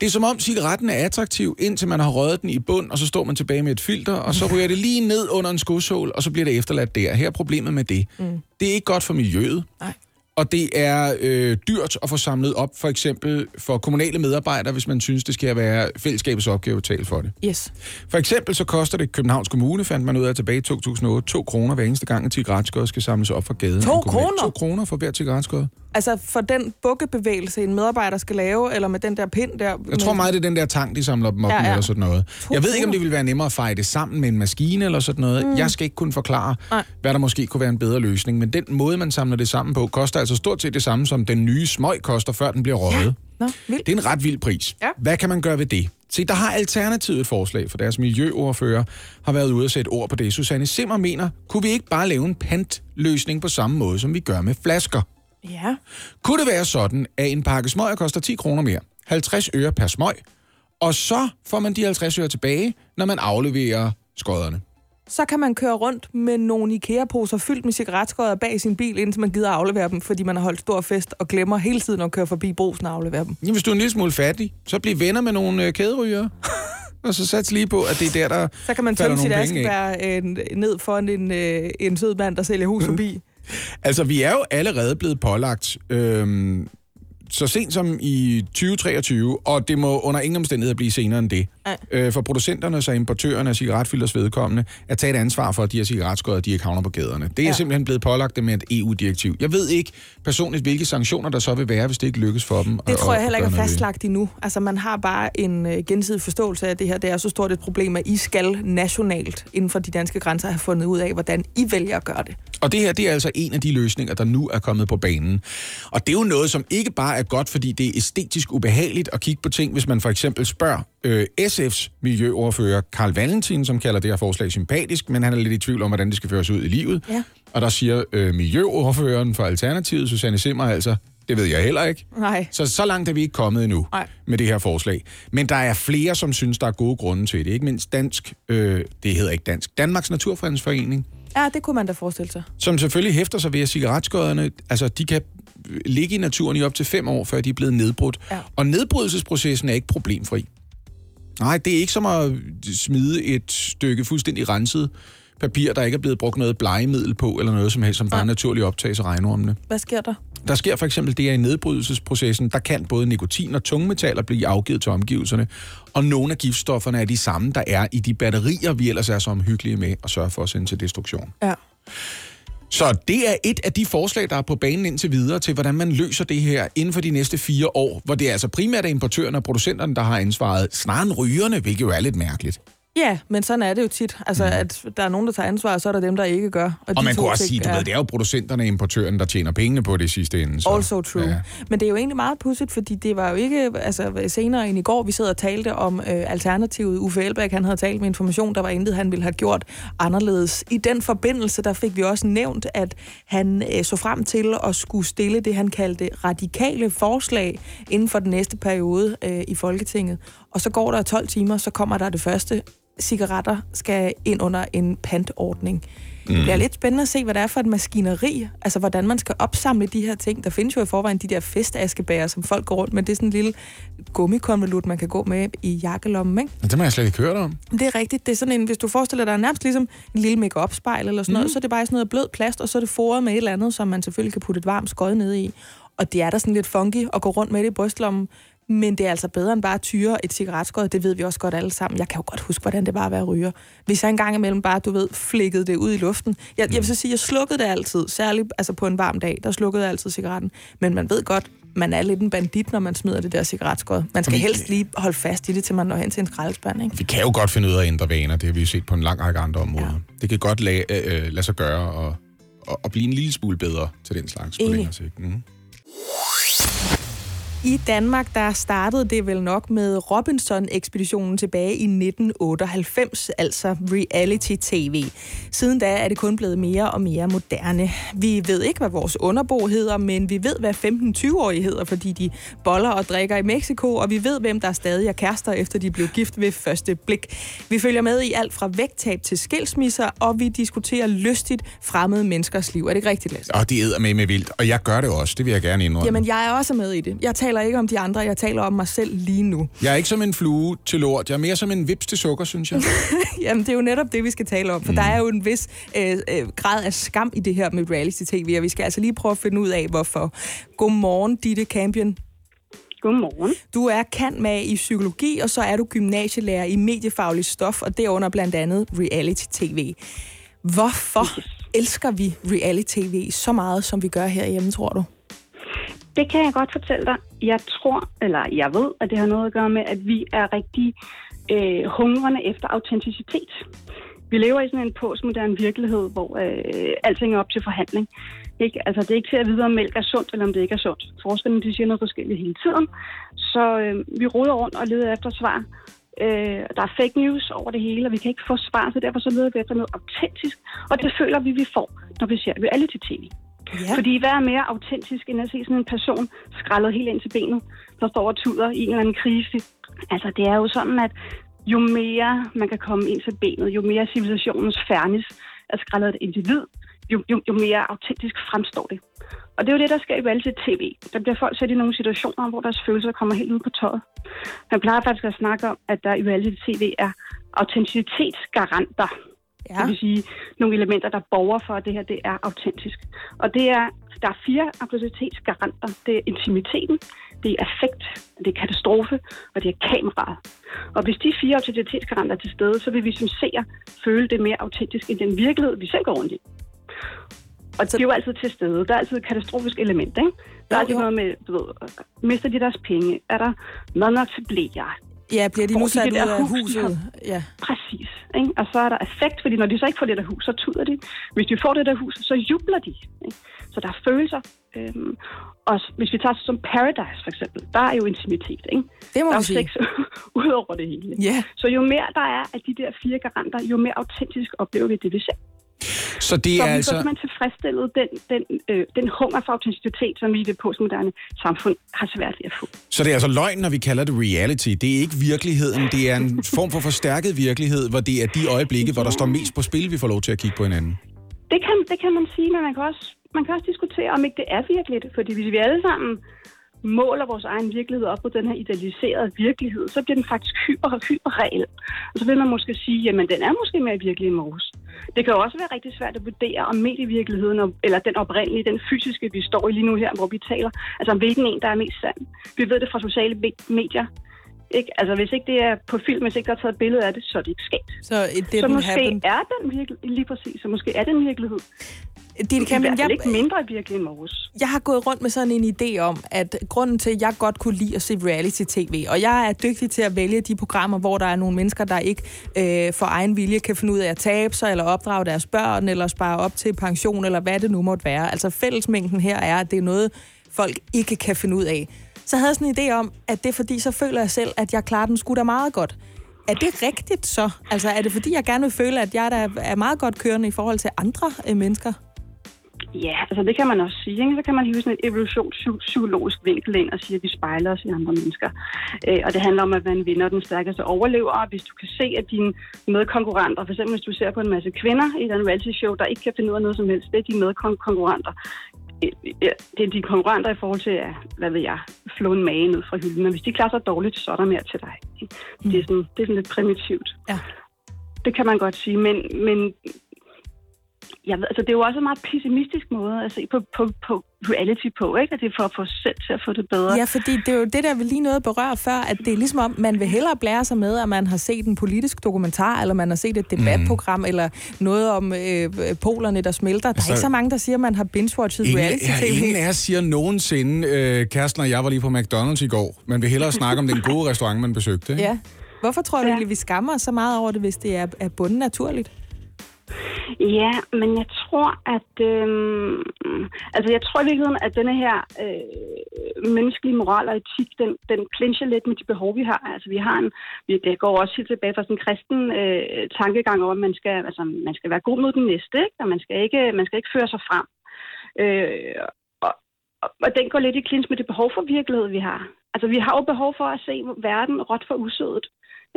det er som om cigaretten er attraktiv, indtil man har røget den i bund, og så står man tilbage med et filter, og så ryger det lige ned under en skosål, og så bliver det efterladt der. Her er problemet med det. Mm. Det er ikke godt for miljøet. Nej. Og det er øh, dyrt at få samlet op, for eksempel for kommunale medarbejdere, hvis man synes, det skal være fællesskabets opgave at betale for det. Yes. For eksempel så koster det Københavns Kommune, fandt man ud af tilbage i 2008, 2 kroner hver eneste gang, at cigaretskod skal samles op fra gaden. To En kommunal- kroner? To kroner for hver cigaretskod. Altså for den bukkebevægelse, en medarbejder skal lave, eller med den der pind der. Jeg tror meget, det er den der tang, de samler dem op Ja, ja, ja. ja. med, eller sådan noget. Jeg ved ikke, om det ville være nemmere at feje det sammen med en maskine eller sådan noget. Mm. Jeg skal ikke kunne forklare, Nej. hvad der måske kunne være en bedre løsning. Men den måde, man samler det sammen på, koster altså stort set det samme, som den nye smøg koster, før den bliver røget. Nå, vildt. Det er en ret vild pris. Ja. Hvad kan man gøre ved det? Se, der har Alternativet et forslag, for deres miljøordfører har været ude og sætte ord på det. Susanne Simmer mener, kunne vi ikke bare lave en pantløsning på samme måde, som vi gør med flasker? Ja. Kunne det være sådan, at en pakke smøger koster 10 kroner mere, 50 øre per smøg, Og så får man de 50 øre tilbage, når man afleverer skodderne. Så kan man køre rundt med nogle IKEA-poser fyldt med cigaretskodder bag sin bil, indtil man gider aflevere dem, fordi man har holdt stor fest og glemmer hele tiden at køre forbi brosen og aflevere dem. Jamen, hvis du er en lille smule fattig, så bliv venner med nogle øh, kæderygere. og så sats lige på, at det er der, der Så kan man tømme sit askebær øh, ned foran en, øh, en sød mand, der sælger hus forbi. Altså, vi er jo allerede blevet pålagt øhm, så sent som i 2023, og det må under ingen omstændigheder blive senere end det, Nej. øh, for producenternes og importørerne af cigaretfilters vedkommende, at tage et ansvar for, at de her cigaretskodder, de ikke havner på gaderne. Det er ja. Simpelthen blevet pålagt med et EU-direktiv. Jeg ved ikke personligt, hvilke sanktioner der så vil være, hvis det ikke lykkes for dem. Det at- tror jeg heller ikke er fastlagt endnu. Altså, man har bare en øh, gensidig forståelse af, det her det er så stort et problem, at I skal nationalt inden for de danske grænser have fundet ud af, hvordan I vælger at gøre det. Og det her, det er altså en af de løsninger, der nu er kommet på banen. Og det er jo noget, som ikke bare er godt, fordi det er æstetisk ubehageligt at kigge på ting, hvis man for eksempel spørger øh, SF's miljøordfører Karl Valentin, som kalder det her forslag sympatisk, men han er lidt i tvivl om, hvordan det skal føres ud i livet. Ja. Og der siger øh, miljøordføreren for Alternativet, Susanne Simmer, altså, det ved jeg heller ikke. Nej. Så så langt er vi ikke kommet endnu Nej. med det her forslag. Men der er flere, som synes, der er gode grunde til det. Ikke mindst dansk, øh, det hedder ikke dansk, Danmarks Naturfredningsforening, Ja, det kunne man da forestille sig. som selvfølgelig hæfter sig ved, at cigaretskodderne, altså de kan ligge i naturen i op til fem år, før de er blevet nedbrudt. Ja. Og nedbrydelsesprocessen er ikke problemfri. Nej, det er ikke som at smide et stykke fuldstændig renset papir, der ikke er blevet brugt noget blegemiddel på, eller noget som helst, som bare naturligt optages af regnormene. Hvad sker der? Der sker for eksempel det, at i nedbrydelsesprocessen, der kan både nikotin og tungmetaller blive afgivet til omgivelserne, og nogle af giftstofferne er de samme, der er i de batterier, vi ellers er så omhyggelige med at sørge for at sende til destruktion. Ja. Så det er et af de forslag, der er på banen indtil videre til, hvordan man løser det her inden for de næste fire år, hvor det er altså primært er importørerne og producenterne, der har ansvaret, snarere end rygerne, hvilket jo er lidt mærkeligt. Ja, men sådan er det jo tit. Altså, at der er nogen, der tager ansvar, og så er der dem, der ikke gør. Og de man kunne også sige, du er ved, det er jo producenterne og importørerne, der tjener pengene på det i sidste ende. Så. Also true. Ja. Men det er jo egentlig meget pudsigt, fordi det var jo ikke altså, senere end i går, vi sidder og talte om øh, alternativet. Uffe Elbæk, han havde talt med information, der var intet, han ville have gjort anderledes. I den forbindelse, der fik vi også nævnt, at han øh, så frem til at skulle stille det, han kaldte radikale forslag inden for den næste periode øh, i Folketinget. Og så går der 12 timer, så kommer der det første. Cigaretter skal ind under en pantordning. Det bliver lidt spændende at se, hvad det er for et maskineri. Altså, hvordan man skal opsamle de her ting. Der findes jo i forvejen de der festaskebærer, som folk går rundt med. Det er sådan en lille gummikonvolut, man kan gå med i jakkelommen, ikke? Men det må jeg slet ikke hørt om. Det er rigtigt. Det er sådan en, hvis du forestiller dig nærmest ligesom en lille make spejl eller sådan noget, så er det bare sådan noget blød plast, og så er det foret med et eller andet, som man selvfølgelig kan putte et varmt skod ned i. Og det er da sådan lidt funky at gå rundt med det i brystlommen. Men det er altså bedre end bare at tyre et cigaretskod. Det ved vi også godt alle sammen. Jeg kan jo godt huske, hvordan det var at være ryger. Hvis jeg engang imellem bare, du ved, flikkede det ud i luften. Jeg, jeg vil så sige, jeg slukkede det altid. Særligt altså på en varm dag, der slukkede jeg altid cigaretten. Men man ved godt, man er lidt en bandit, når man smider det der cigaretskod. Man skal Vi- helst lige holde fast i det, til man når hen til en skraldespand, ikke? Vi kan jo godt finde ud af at ændre vaner. Det har vi jo set på en lang række andre områder. Ja. Det kan godt lade, øh, lade sig gøre og, og, og blive en lille smule bedre til den slags på Enig. længere sigt. Mm. I Danmark, der startede det vel nok med Robinson-ekspeditionen tilbage i 1998, altså reality-tv. Siden da er det kun blevet mere og mere moderne. Vi ved ikke, hvad vores underbo hedder, men vi ved, hvad 15-20-årige hedder, fordi de boller og drikker i Mexico, og vi ved, hvem der stadig er kærester, efter de blev gift ved første blik. Vi følger med i alt fra vægttab til skilsmisser, og vi diskuterer lystigt fremmede menneskers liv. Er det ikke rigtigt, Lasse? Og det æder med med vildt. Og jeg gør det også. Det vil jeg gerne indrømme. Jamen, jeg er også med i det. Jeg taler ikke om de andre, jeg taler om mig selv lige nu. Jeg er ikke som en flue til lort. Jeg er mere som en vips til sukker, synes jeg. Jamen, det er jo netop det, vi skal tale om, for mm. der er jo en vis øh, øh, grad af skam i det her med reality-tv, og vi skal altså lige prøve at finde ud af, hvorfor. Godmorgen, Ditte Campion. Godmorgen. Du er kan med i psykologi, og så er du gymnasielærer i mediefaglig stof, og derunder blandt andet reality-tv. Hvorfor elsker vi reality-tv så meget, som vi gør herhjemme, tror du? Det kan jeg godt fortælle dig. Jeg tror, eller jeg ved, at det har noget at gøre med, at vi er rigtig øh, hungrende efter autenticitet. Vi lever i sådan en postmoderne virkelighed, hvor øh, alting er op til forhandling. Ikke? Altså, det er ikke til at vide, om mælk er sundt, eller om det ikke er sundt. Forskerne de siger noget forskelligt hele tiden. Så øh, vi ruder rundt og leder efter svar. Øh, der er fake news over det hele, og vi kan ikke få svar, så derfor så leder vi efter noget autentisk. Og det føler vi, vi får, når vi ser reality-tv. Ja. Fordi hvad er mere autentisk, end at se sådan en person skrællet helt ind til benet, der står og tuder i en eller anden krise, Altså, det er jo sådan, at jo mere man kan komme ind til benet, jo mere civilisationens fernis er skrællet et individ, jo, jo, jo mere autentisk fremstår det. Og det er jo det, der sker i reality-tv. Der bliver folk sat i nogle situationer, hvor deres følelser kommer helt ud på tøjet. Man plejer faktisk at snakke om, at der i reality-tv er autenticitetsgaranter. Ja. Det vil sige nogle elementer, der borger for, at det her det er autentisk. Og det er, der er fire autenticitetsgaranter. Det er intimiteten, det er affekt, det er katastrofe, og det er kameraet. Og hvis de fire autenticitetsgaranter er til stede, så vil vi som seer føle det mere autentisk end den virkelighed, vi selv går rundt i. Og så... det er jo altid til stede. Der er altid et katastrofisk element, ikke? Der er altid noget med, du ved, mister de deres penge? Er der mad nok til blære? Ja, bliver de nu sat ud af hus, huset? Ja. Præcis. Ikke? Og så er der effekt, fordi når de så ikke får det der hus, så tuder de. Hvis de får det der hus, så jubler de. Ikke? Så der er følelser. Øhm, og hvis vi tager som Paradise for eksempel, der er jo intimitet. Ikke? Det må der er sige. sex ud over det hele. Ja. Så jo mere der er af de der fire garanter, jo mere autentisk oplever vi det, vi ser. Så det Så er vi altså... får simpelthen tilfredsstillet den, den, øh, den hunger for autenticitet, som vi i det postmoderne samfund har svært ved at få. Så det er altså løgn, når vi kalder det reality. Det er ikke virkeligheden. Det er en form for forstærket virkelighed, hvor det er de øjeblikke, hvor der står mest på spil, vi får lov til at kigge på hinanden. Det kan, det kan man sige, men man kan, også, man kan også diskutere, om ikke det er virkeligt. Fordi hvis vi alle sammen måler vores egen virkelighed op på den her idealiserede virkelighed, så bliver den faktisk hyper, hyperreel. Og så vil man måske sige, jamen den er måske mere virkelig end vores. Det kan jo også være rigtig svært at vurdere, om medievirkeligheden, eller den oprindelige, den fysiske, vi står i lige nu her, hvor vi taler, altså om hvilken en, der er mest sand. Vi ved det fra sociale medier. Ikke? Altså hvis ikke det er på film, hvis ikke der er taget et billede af det, så er det ikke sket. Så it Så måske happen. er den virkelig, lige præcis, så måske er den virkelighed. Det er hvert fald jeg, ikke mindre virkelig end vores. jeg har gået rundt med sådan en idé om, at grunden til, at jeg godt kunne lide at se reality-tv, og jeg er dygtig til at vælge de programmer, hvor der er nogle mennesker, der ikke øh, for egen vilje kan finde ud af at tabe sig, eller opdrage deres børn, eller spare op til pension, eller hvad det nu måtte være. Altså fællesmængden her er, at det er noget, folk ikke kan finde ud af. Så havde jeg sådan en idé om, at det er fordi, så føler jeg selv, at jeg klarer den sgu da meget godt. Er det rigtigt så? Altså er det fordi, jeg gerne vil føle, at jeg der er meget godt kørende i forhold til andre øh, mennesker? Ja, altså det kan man også sige. Ikke? Så kan man hive sådan et evolutionspsykologisk vinkel ind og sige, at vi spejler os i andre mennesker. Øh, og det handler om, at man vinder den stærkeste overlever. Og hvis du kan se, at dine medkonkurrenter, for eksempel hvis du ser på en masse kvinder i den reality show, der ikke kan finde ud af noget som helst, det er de medkonkurrenter. Øh, ja, Det er de konkurrenter i forhold til, at, hvad ved jeg, flå en mage ned fra hylden. Og hvis de klarer sig dårligt, så er der mere til dig. Det, er sådan, det er sådan lidt primitivt. Ja. Det kan man godt sige, men, men jeg ved, altså, det er jo også en meget pessimistisk måde at se på, på, på reality på, ikke? At det er for at få selv til at få det bedre. Ja, fordi det er jo det, der vi lige nåede at berøre før, at det er ligesom om, man vil hellere blære sig med, at man har set en politisk dokumentar, eller man har set et debatprogram, mm. eller noget om øh, polerne, der smelter. Der er Altså- ikke så mange, der siger, at man har binge-watchet reality-tv. ja, ingen af os siger nogensinde, øh, kæresten og jeg var lige på McDonald's i går, man vil hellere snakke om den gode restaurant, man besøgte. Ikke? Ja. Hvorfor tror du Ja. egentlig, vi skammer os så meget over det, hvis det er, er bunden naturligt? Ja, men jeg tror, at... øh, altså, jeg tror i virkeligheden, at denne her øh, menneskelige moral og etik, den, den plincher lidt med de behov, vi har. Altså, vi har en... Vi, det går også helt tilbage fra sådan en kristen øh, tankegang om, at man skal, altså, man skal være god mod den næste, ikke? Og man skal ikke, man skal ikke føre sig frem. Øh, og, og, og den går lidt i klins med det behov for virkelighed, vi har. Altså, vi har jo behov for at se verden råt for usødet.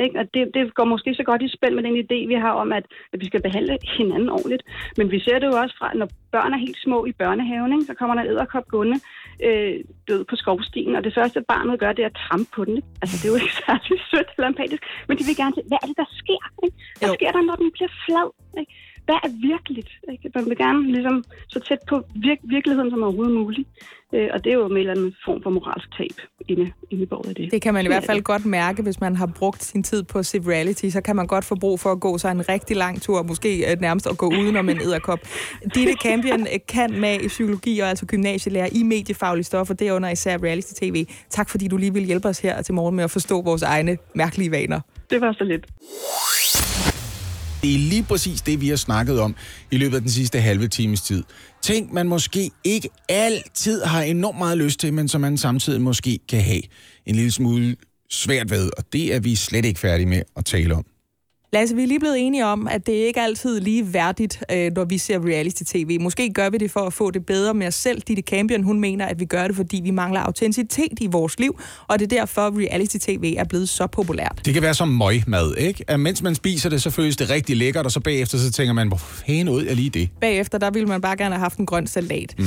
Ikke? Og det, det går måske så godt i spil med den idé, vi har om, at, at vi skal behandle hinanden ordentligt. Men vi ser det jo også fra, når børn er helt små i børnehaven, ikke? så kommer der en æderkop gående øh, død på skovstien, og det første barnet gør, det er at trampe på den. Ikke? Altså, det er jo ikke særlig sødt eller empatisk, men de vil gerne se, hvad er det, der sker? Ikke? Hvad Jo. sker der, når den bliver flad? Ikke? Hvad er virkeligt? Ikke? Man vil gerne ligesom, så tæt på vir- virkeligheden som overhovedet muligt. Øh, og det er jo med en eller anden form for moralsk tab inde, inde i det. Det kan man i hvert er fald godt mærke, hvis man har brugt sin tid på at se reality, så kan man godt få brug for at gå sig en rigtig lang tur, måske øh, nærmest at gå udenom en edderkop. Ditte Campion øh, kan med i psykologi og altså gymnasielærer i mediefaglige stoffer, derunder især reality-tv. Tak fordi du lige vil hjælpe os her til morgen med at forstå vores egne mærkelige vaner. Det var så lidt. Det er lige præcis det, vi har snakket om i løbet af den sidste halve times tid. Ting, man måske ikke altid har enormt meget lyst til, men som man samtidig måske kan have en lille smule svært ved, og det er vi slet ikke færdige med at tale om. Lasse, vi er lige blevet enige om, at det ikke altid lige værdigt, øh, når vi ser reality-tv. Måske gør vi det for at få det bedre med os selv. Ditte Campion, hun mener, at vi gør det, fordi vi mangler autenticitet i vores liv, og det er derfor, reality-tv er blevet så populært. Det kan være som møgmad, ikke? At mens man spiser det, så føles det rigtig lækkert, og så bagefter så tænker man, hvor fanden ud er lige det? Bagefter, der ville man bare gerne have haft en grøn salat. Mm.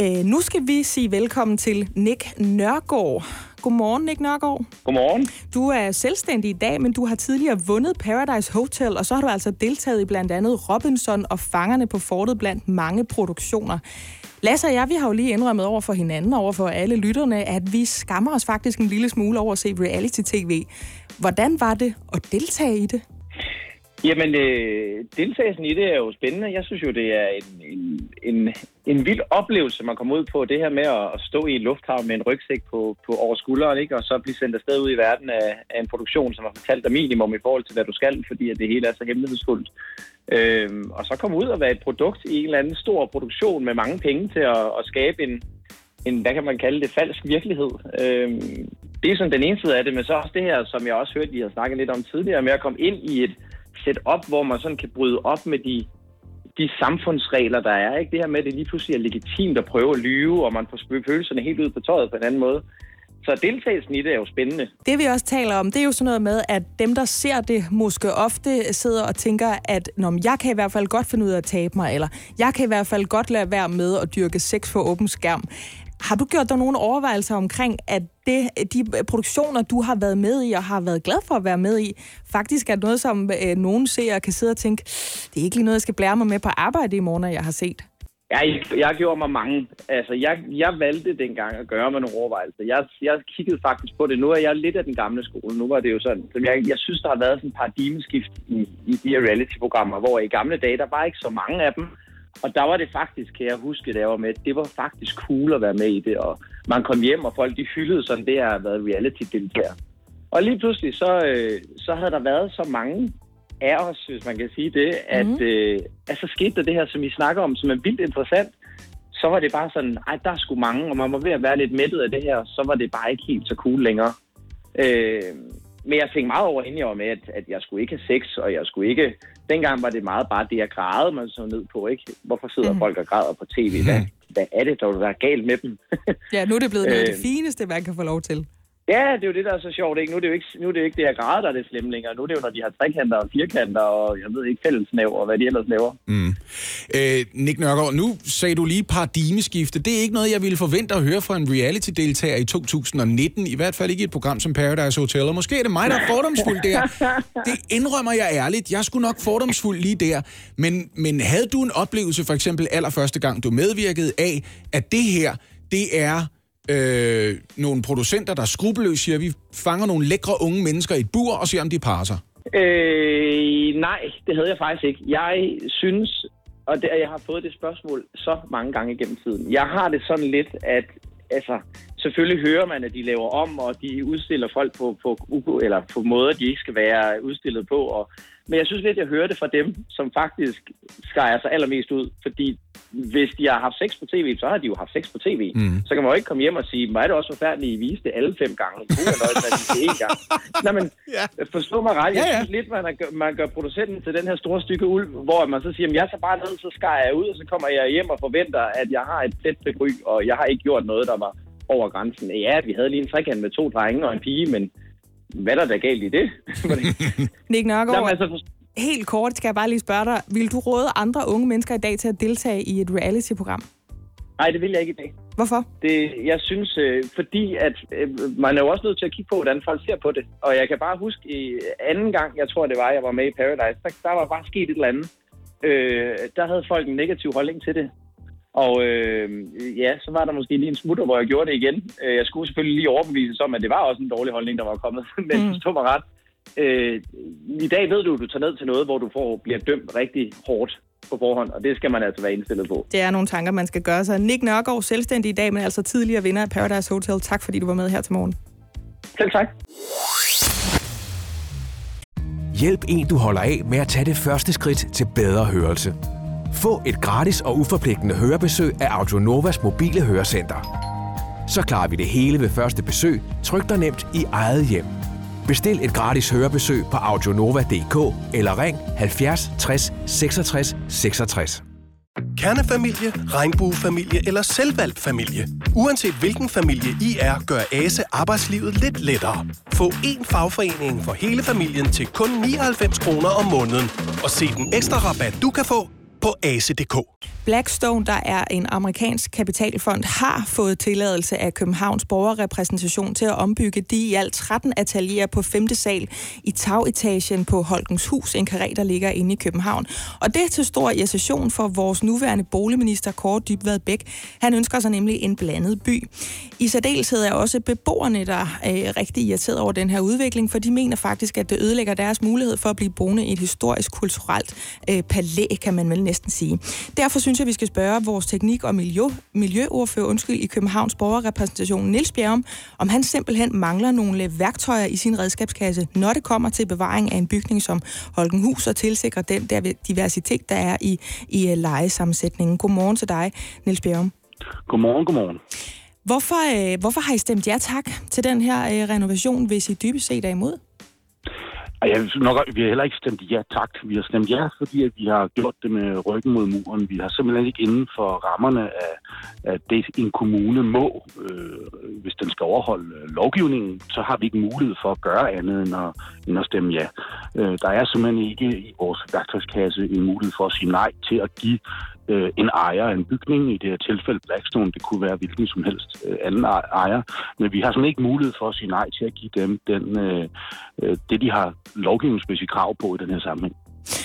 Øh, nu skal vi sige velkommen til Nick Nørgaard. Godmorgen, Nick Nørgaard. Godmorgen. Du er selvstændig i dag, men du har tidligere vundet Paradise Hotel, og så har du altså deltaget i blandt andet Robinson og Fangerne på Fortet blandt mange produktioner. Lasse og jeg, vi har jo lige indrømmet over for hinanden, over for alle lytterne, at vi skammer os faktisk en lille smule over at se reality-tv. Hvordan var det at deltage i det? Jamen, øh, deltagelsen i det er jo spændende. Jeg synes jo, det er en, en, en, en vild oplevelse, man kommer ud på. Det her med at, stå i en lufthavn med en rygsæk på, på over skulderen, ikke? og så blive sendt afsted ud i verden af, af en produktion, som har fortalt dig minimum i forhold til, hvad du skal, fordi at det hele er så hemmelighedsfuldt. Øhm, og så komme ud og være et produkt i en eller anden stor produktion med mange penge til at, at skabe en, en, hvad kan man kalde det, falsk virkelighed. Øhm, det er sådan den ene side af det, men så også det her, som jeg også hørte, vi har snakket lidt om tidligere, med at komme ind i et setup, hvor man sådan kan bryde op med de, de samfundsregler, der er. Ikke? Det her med, at det lige pludselig er legitimt at prøve at lyve, og man får følelserne helt ud på tøjet på en anden måde. Så deltagelsen i det er jo spændende. Det vi også taler om, det er jo sådan noget med, at dem, der ser det, måske ofte sidder og tænker, at Nå, jeg kan i hvert fald godt finde ud af at tabe mig, eller jeg kan i hvert fald godt lade være med at dyrke sex for åben skærm. Har du gjort dig nogle overvejelser omkring, at det, de produktioner, du har været med i og har været glad for at være med i, faktisk er noget, som øh, nogen ser og kan sidde og tænke, det er ikke lige noget, jeg skal blære mig med på arbejde i morgen, jeg har set? Jeg, jeg gjorde mig mange. Altså, jeg, jeg valgte dengang at gøre mig nogle overvejelser. Jeg, jeg kiggede faktisk på det. Nu er jeg lidt af den gamle skole. Nu var det jo sådan. Så jeg, jeg synes, der har været sådan et paradigmeskift i, i de her reality-programmer, hvor i gamle dage, der var ikke så mange af dem. Og der var det faktisk, kan jeg huske, da jeg var med, det var faktisk cool at være med i det, og man kom hjem, og folk de hyldede sådan, det har været reality-deltager. Og lige pludselig, så, øh, så havde der været så mange af os, hvis man kan sige det, at, mm. øh, at så skete der det her, som vi snakker om, som er vildt interessant. Så var det bare sådan, ej, der er sgu mange, og man var ved at være lidt mættet af det her, så var det bare ikke helt så cool længere. Øh, men jeg tænkte meget over, inden jeg var med, at, at jeg skulle ikke have sex, og jeg skulle ikke... Dengang var det meget bare det, jeg grædede man så ned på, ikke? Hvorfor sidder mm. folk og græder på tv? Hvad, hvad er det, der er galt med dem? ja, nu er det blevet noget af det fineste, man kan få lov til. Ja, det er jo det, der er så sjovt. Ikke? Nu, er det jo ikke, nu er det jo ikke det her grad, der er det slemme længere. Nu er det jo, når de har trekanter og firkanter, og jeg ved ikke, fællesnæv og hvad de ellers laver. Mm. Øh, Nick Nørgaard, nu sagde du lige paradigmeskifte. Det er ikke noget, jeg ville forvente at høre fra en reality-deltager i 2019. I hvert fald ikke i et program som Paradise Hotel. Og måske er det mig, der er fordomsfuld der. Det indrømmer jeg ærligt. Jeg skulle nok fordomsfuld lige der. Men, men havde du en oplevelse, for eksempel allerførste gang, du medvirkede af, at det her, det er øh, nogle producenter, der skrupelløst siger, at vi fanger nogle lækre unge mennesker i et bur og ser, om de parer sig? Øh, nej, det havde jeg faktisk ikke. Jeg synes, og det, jeg har fået det spørgsmål så mange gange igennem tiden. Jeg har det sådan lidt, at altså, selvfølgelig hører man, at de laver om, og de udstiller folk på, på, eller på måder, de ikke skal være udstillet på. Og, men jeg synes lidt, jeg hører det fra dem, som faktisk skærer sig allermest ud. Fordi hvis de har haft sex på tv, så har de jo haft sex på tv. Mm. Så kan man jo ikke komme hjem og sige, er det også forfærdeligt, I viste det alle fem gange. Kunne have nøjes det én gang. Nej, men ja. forstå mig ret. Jeg ja, ja. synes lidt, man gør, man gør producenten til den her store stykke uld, hvor man så siger, jeg tager bare ned, så skærer jeg ud, og så kommer jeg hjem og forventer, at jeg har et plet ry, og jeg har ikke gjort noget, der var over grænsen. Ja, vi havde lige en trekant med to drenge og en pige, men hvad er der da galt i det? Nick Nørgaard, altså, helt kort skal jeg bare lige spørge dig. Vil du råde andre unge mennesker i dag til at deltage i et reality-program? Nej, det vil jeg ikke i dag. Hvorfor? Det, jeg synes, øh, fordi at øh, man er jo også nødt til at kigge på, hvordan folk ser på det. Og jeg kan bare huske i anden gang, jeg tror det var, jeg var med i Paradise, der, der var bare sket et eller andet. Øh, der havde folk en negativ holdning til det. Og øh, ja, så var der måske lige en smutter, hvor jeg gjorde det igen. Øh, jeg skulle selvfølgelig lige overbevise om, at det var også en dårlig holdning, der var kommet. Men mm. stod mig ret. Øh, I dag ved du, at du tager ned til noget, hvor du får, bliver dømt rigtig hårdt på forhånd, og det skal man altså være indstillet på. Det er nogle tanker, man skal gøre sig. Nick Nørgaard, selvstændig i dag, men altså tidligere vinder af Paradise Hotel. Tak fordi du var med her til morgen. Selv tak. Hjælp en, du holder af med at tage det første skridt til bedre hørelse. Få et gratis og uforpligtende hørebesøg af Audionovas mobile hørecenter. Så klarer vi det hele ved første besøg, tryk dig nemt i eget hjem. Bestil et gratis hørebesøg på audionova.dk eller ring 70 60 66 66. Kernefamilie, regnbuefamilie eller selvvalgt familie. Uanset hvilken familie I er, gør ASE arbejdslivet lidt lettere. Få én fagforening for hele familien til kun 99 kroner om måneden. Og se den ekstra rabat, du kan få på ase.dk. Blackstone, der er en amerikansk kapitalfond, har fået tilladelse af Københavns borgerrepræsentation til at ombygge de i alt 13 atelierer på 5. sal i tagetagen på Holkens Hus, en karé, der ligger inde i København. Og det er til stor irritation for vores nuværende boligminister Kåre Dybvad Bæk. Han ønsker sig nemlig en blandet by. I særdeleshed er også beboerne, der er rigtig irriteret over den her udvikling, for de mener faktisk, at det ødelægger deres mulighed for at blive boende i et historisk, kulturelt øh, palæ, kan man vel næsten sige. Derfor synes jeg, vi skal spørge vores teknik- og miljø, miljøordfører undskyld, i Københavns borgerrepræsentation, Niels Bjerrum, om han simpelthen mangler nogle værktøjer i sin redskabskasse, når det kommer til bevaring af en bygning som Holkenhus og tilsikre den der diversitet, der er i, i øh, lejesammensætningen. Godmorgen til dig, Niels Bjerrum. Godmorgen, godmorgen. Hvorfor, øh, hvorfor har I stemt ja tak til den her øh, renovation, hvis I dybest set er imod? Ej, Jeg synes nok, vi har heller ikke stemt ja tak. Vi har stemt ja, fordi at vi har gjort det med ryggen mod muren. Vi har simpelthen ikke inden for rammerne af, af det, en kommune må, øh, hvis den skal overholde øh, lovgivningen, så har vi ikke mulighed for at gøre andet end at, end at stemme ja. Øh, der er simpelthen ikke i vores værktøjskasse en mulighed for at sige nej til at give øh, en ejer af en bygning, i det her tilfælde Blackstone, det kunne være hvilken som helst øh, anden e- ejer, men vi har sådan ikke mulighed for at sige nej til at give dem den, øh, øh det, de har lovgivningsmæssigt krav på i den her sammenhæng.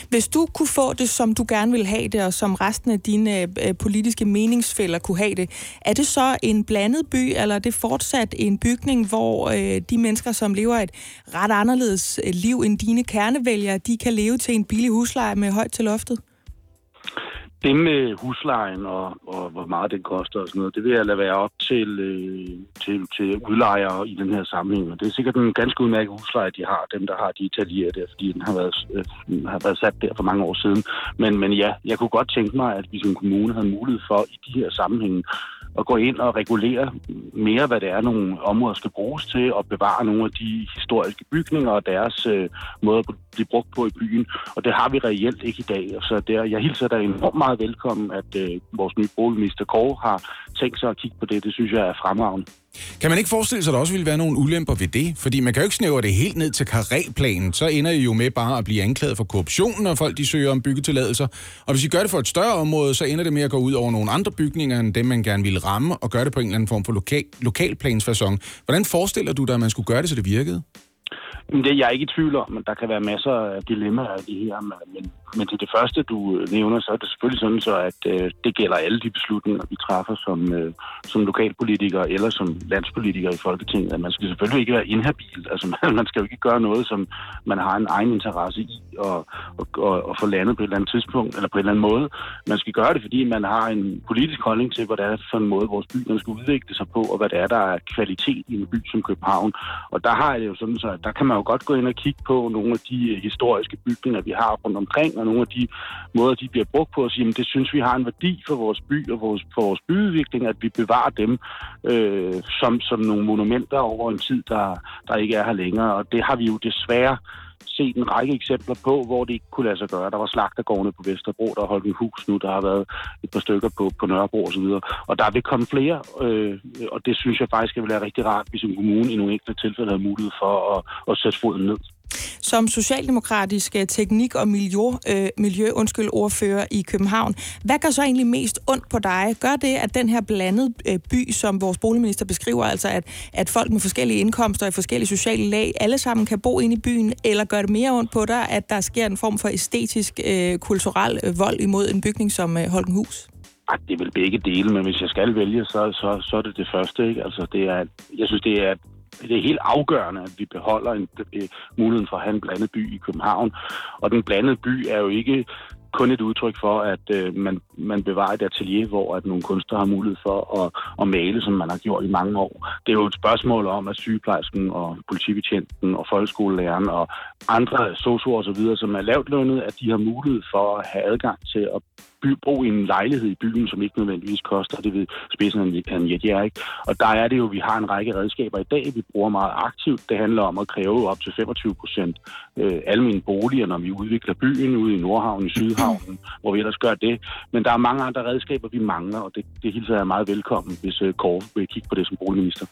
Hvis du kunne få det, som du gerne vil have det, og som resten af dine øh, politiske meningsfælder kunne have det, er det så en blandet by, eller er det fortsat en bygning, hvor øh, de mennesker, som lever et ret anderledes øh, liv end dine kernevælgere, de kan leve til en billig husleje med højt til loftet? Det med huslejen og, og hvor meget det koster og sådan noget, det vil jeg lade være op til, øh, til, til udlejere i den her sammenhæng. Og det er sikkert en ganske udmærket husleje, de har, dem der har de italier der, fordi den har været, øh, har været sat der for mange år siden. Men, men ja, jeg kunne godt tænke mig, at vi som kommune havde mulighed for i de her sammenhænge at gå ind og regulere mere, hvad det er, nogle områder skal bruges til, og bevare nogle af de historiske bygninger og deres øh, måde at blive brugt på i byen. Og det har vi reelt ikke i dag. Så der, jeg hilser dig enormt meget velkommen, at øh, vores nye boligminister Kåre har tænkt sig at kigge på det. Det synes jeg er fremragende. Kan man ikke forestille sig, at der også ville være nogle ulemper ved det? Fordi man kan jo ikke snævre det helt ned til karréplanen. Så ender I jo med bare at blive anklaget for korruption, når folk de søger om byggetilladelser. Og hvis I gør det for et større område, så ender det med at gå ud over nogle andre bygninger, end dem man gerne ville ramme, og gøre det på en eller anden form for lokal, lokalplansfasong. Hvordan forestiller du dig, at man skulle gøre det, så det virkede? Det er jeg ikke i tvivl om, men der kan være masser af dilemmaer i det her. Men, men til det første, du øh, nævner, så er det selvfølgelig sådan, så at øh, det gælder alle de beslutninger, vi træffer som, øh, som lokalpolitikere eller som landspolitikere i Folketinget. At man skal selvfølgelig ikke være inhabil. Altså, man, man skal jo ikke gøre noget, som man har en egen interesse i og, og, og, og få landet på et eller andet tidspunkt, eller på en eller anden måde. Man skal gøre det, fordi man har en politisk holdning til, hvad det er for en måde, vores by skal udvikle sig på, og hvad det er, der er kvalitet i en by som København. Og der har jeg det jo sådan, så at der kan man jo godt gå ind og kigge på nogle af de øh, historiske bygninger, vi har rundt omkring, og nogle af de måder, de bliver brugt på, at sige, at det synes vi har en værdi for vores by og vores, for vores byudvikling, at vi bevarer dem øh, som, som nogle monumenter over en tid, der, der ikke er her længere. Og det har vi jo desværre set en række eksempler på, hvor det ikke kunne lade sig gøre. Der var slagtergårdene på Vesterbro, der holdt en hus nu, der har været et par stykker på, på Nørrebro osv. Og der vil komme flere, øh, og det synes jeg faktisk vil være rigtig rart, hvis en kommune i nogle enkelte tilfælde har mulighed for at, at sætte foden ned. Som socialdemokratisk øh, teknik- og miljø, øh, miljø undskyld, ordfører i København, hvad gør så egentlig mest ondt på dig? Gør det, at den her blandede øh, by, som vores boligminister beskriver, altså at, at folk med forskellige indkomster og forskellige sociale lag, alle sammen kan bo inde i byen, eller gør det mere ondt på dig, at der sker en form for æstetisk, øh, kulturel øh, vold imod en bygning som øh, Holkenhus? Ej, det vil begge dele, men hvis jeg skal vælge, så, så, så er det det første. Ikke? Altså, det er, jeg synes, det er det er helt afgørende, at vi beholder en, øh, muligheden for at have en blandet by i København. Og den blandede by er jo ikke kun et udtryk for, at øh, man, man bevarer et atelier, hvor at nogle kunstnere har mulighed for at, at male, som man har gjort i mange år. Det er jo et spørgsmål om, at sygeplejersken og politibetjenten og folkeskolelæreren og andre sosuer osv., som er lavt lønnet, at de har mulighed for at have adgang til at by, bo i en lejlighed i byen, som ikke nødvendigvis koster, det ved spidsen af en jetjager, ikke? Og der er det jo, vi har en række redskaber i dag, vi bruger meget aktivt. Det handler om at kræve op til 25 procent øh, almindelige boliger, når vi udvikler byen ude i Nordhavn, i Sydhavnen, hvor vi ellers gør det. Men der er mange andre redskaber, vi mangler, og det, det hilser jeg meget velkommen, hvis øh, Kåre vil kigge på det som boligminister.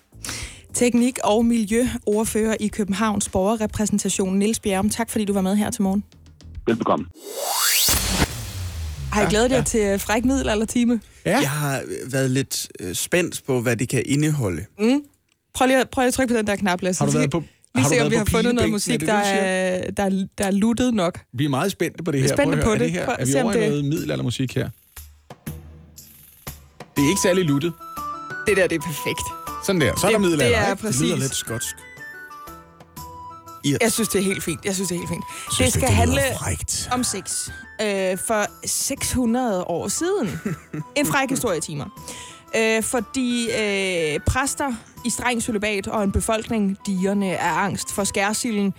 Teknik- og miljøordfører i Københavns borgerrepræsentation, Niels Bjerrum. Tak fordi du var med her til morgen. Velbekomme. Har I glædet jer til fræk middel eller time? Ja. Jeg har øh, været lidt øh, spændt på, hvad det kan indeholde. Mm. Prøv lige, at- prøv lige at trykke på den der knap, Lasse. Har du Så været vi- på- Lige har du se, om været vi på har fundet noget pilebænken? musik, Er det der det, du er, der, er, der er luttet nok. Vi er meget spændte på det her. Spændte Prøv at på høre, det. Er, det her, er vi om over i det- noget middelaldermusik her? Det er ikke særlig luttet. Det der, det er perfekt. Sådan der. Så er Det- der middelalder, det er ikke? præcis. Det lyder lidt skotsk. Jeg synes, det er helt fint. Jeg synes, det er helt fint. Synes det skal handle frækt. om sex. Øh, for 600 år siden. en fræk historietimer. Øh, fordi øh, præster i streng celibat og en befolkning digerne af angst for skærsilden.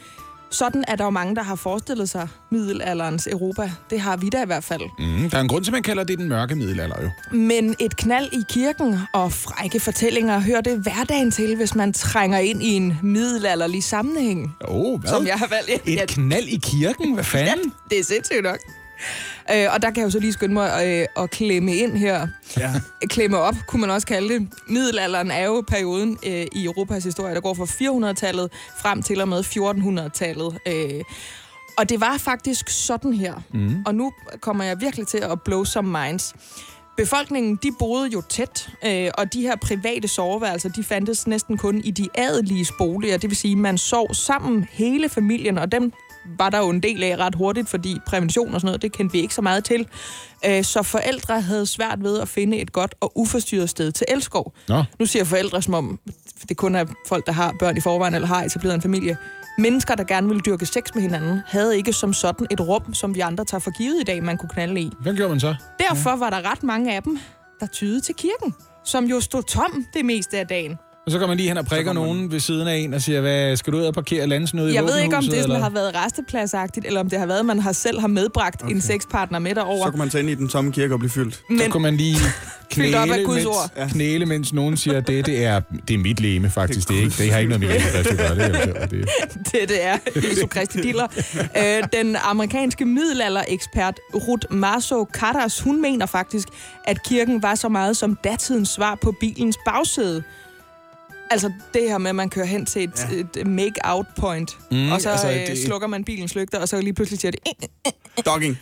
Sådan er der jo mange, der har forestillet sig middelalderens Europa. Det har vi da i hvert fald. Mm, der er en grund til, man kalder det den mørke middelalder, jo. Men et knald i kirken og frække fortællinger hører det hverdagen til, hvis man trænger ind i en middelalderlig sammenhæng. Åh, oh, hvad? Som jeg har valgt. Ja, Et knald i kirken? Hvad fanden? det er sindssygt nok. Øh, og der kan jeg jo så lige skynde mig øh, at klemme ind her. Ja. Klemme op, kunne man også kalde det. Middelalderen er jo perioden øh, i Europas historie, der går fra 400-tallet frem til og med 1400-tallet. Øh, og det var faktisk sådan her. Mm. Og nu kommer jeg virkelig til at blow some minds. Befolkningen, de boede jo tæt, øh, og de her private soveværelser, de fandtes næsten kun i de adelige boliger. Det vil sige, man sov sammen hele familien, og dem var der jo en del af ret hurtigt, fordi prævention og sådan noget, det kendte vi ikke så meget til. Øh, så forældre havde svært ved at finde et godt og uforstyrret sted til elskov. Nå. Nu siger forældre, som om det kun er folk, der har børn i forvejen eller har etableret en familie. Mennesker, der gerne ville dyrke sex med hinanden, havde ikke som sådan et rum, som vi andre tager for givet i dag, man kunne knalde i. Hvad gjorde man så? Derfor var der ret mange af dem, der tydede til kirken, som jo stod tom det meste af dagen. Og så går man lige hen og prikker nogen ved siden af en og siger, hvad, skal du ud og parkere landsnød i Jeg ved ikke, om det sådan eller? har været restepladsagtigt, eller om det har været, at man har selv har medbragt okay. en sexpartner med derover. Så kan man tage ind i den tomme kirke og blive fyldt. Så Men kunne man lige Fyldt op af knæle, Guds mens, ord. knæle, mens nogen siger, det, det, er, det er mit leme, faktisk. Det, er ikke, det har ikke noget med vælgerplads at gøre. Det, er, det, det, det er Jesu Kristi Diller. Øh, den amerikanske middelalderekspert Ruth Marso Karas, hun mener faktisk, at kirken var så meget som datidens svar på bilens bagsæde. Altså det her med, at man kører hen til et, ja. et make-out point, Mm, og så altså, altså, det- slukker man bilens lygter, og så lige pludselig siger det... "Eh, Dogging.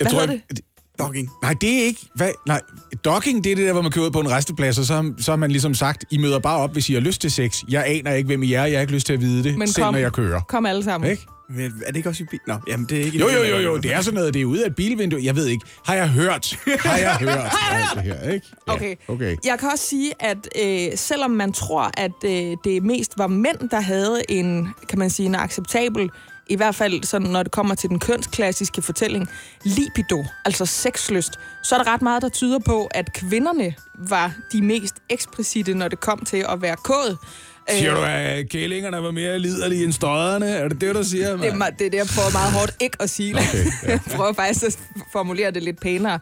jeg Hvad hedder det? Dogging. Nej, det er ikke... Hvad? Nej, dogging, det er det der, hvor man kører ud på en resteplads, og så, har- så har man ligesom sagt, I møder bare op, hvis I har lyst til sex. Jeg aner ikke, hvem I er. Jeg har ikke lyst til at vide det, Men selv kom. når jeg kører. Kom alle sammen. Ikke? Men er det ikke også i bil? Nå, jamen det er ikke... Jo, jo, jo, jo, det er sådan noget, det er ude af et bilvindue. Jeg ved ikke. Har jeg hørt? Har jeg hørt? Alt det her, ikke? Ja, Okay. okay. Jeg kan også sige, at øh, selvom man tror, at øh, det mest var mænd, der havde en, kan man sige, en acceptabel, i hvert fald sådan, når det kommer til den kønsklassiske fortælling, libido, altså sexlyst, så er der ret meget, der tyder på, at kvinderne var de mest eksplicite, når det kom til at være kåd. Siger Øh, du, at kællingerne var mere liderlige end støderne? Er det det, du siger, Det er, mand? ma- det er det, jeg prøver meget hårdt ikke at sige. Okay, ja. jeg prøver faktisk at formulere det lidt pænere.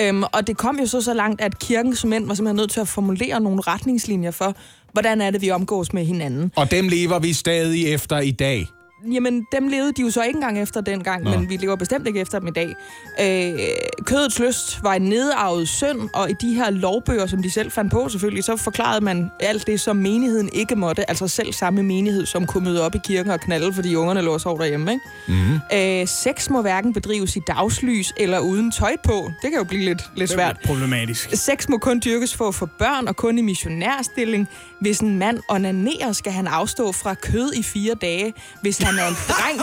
øhm, og det kom jo så så langt, at kirkens mænd var simpelthen nødt til at formulere nogle retningslinjer for, hvordan er det, vi omgås med hinanden. Og dem lever vi stadig efter i dag. Jamen, dem levede de jo så ikke engang efter dengang, Nå. Men vi lever bestemt ikke efter dem i dag. Øh, kødets lyst var en nedarvet synd, og i de her lovbøger, som de selv fandt på selvfølgelig, så forklarede man alt det, som menigheden ikke måtte. Altså selv samme menighed, som kunne møde op i kirken og knalde, fordi ungerne lå og sov derhjemme. Ikke? Mm. Øh, sex må hverken bedrives i dagslys eller uden tøj på. Det kan jo blive lidt, lidt svært. Problematisk. Sex må kun dyrkes for at få børn og kun i missionærstilling. Hvis en mand onanerer, skal han afstå fra kød i fire dage. Hvis han er en dreng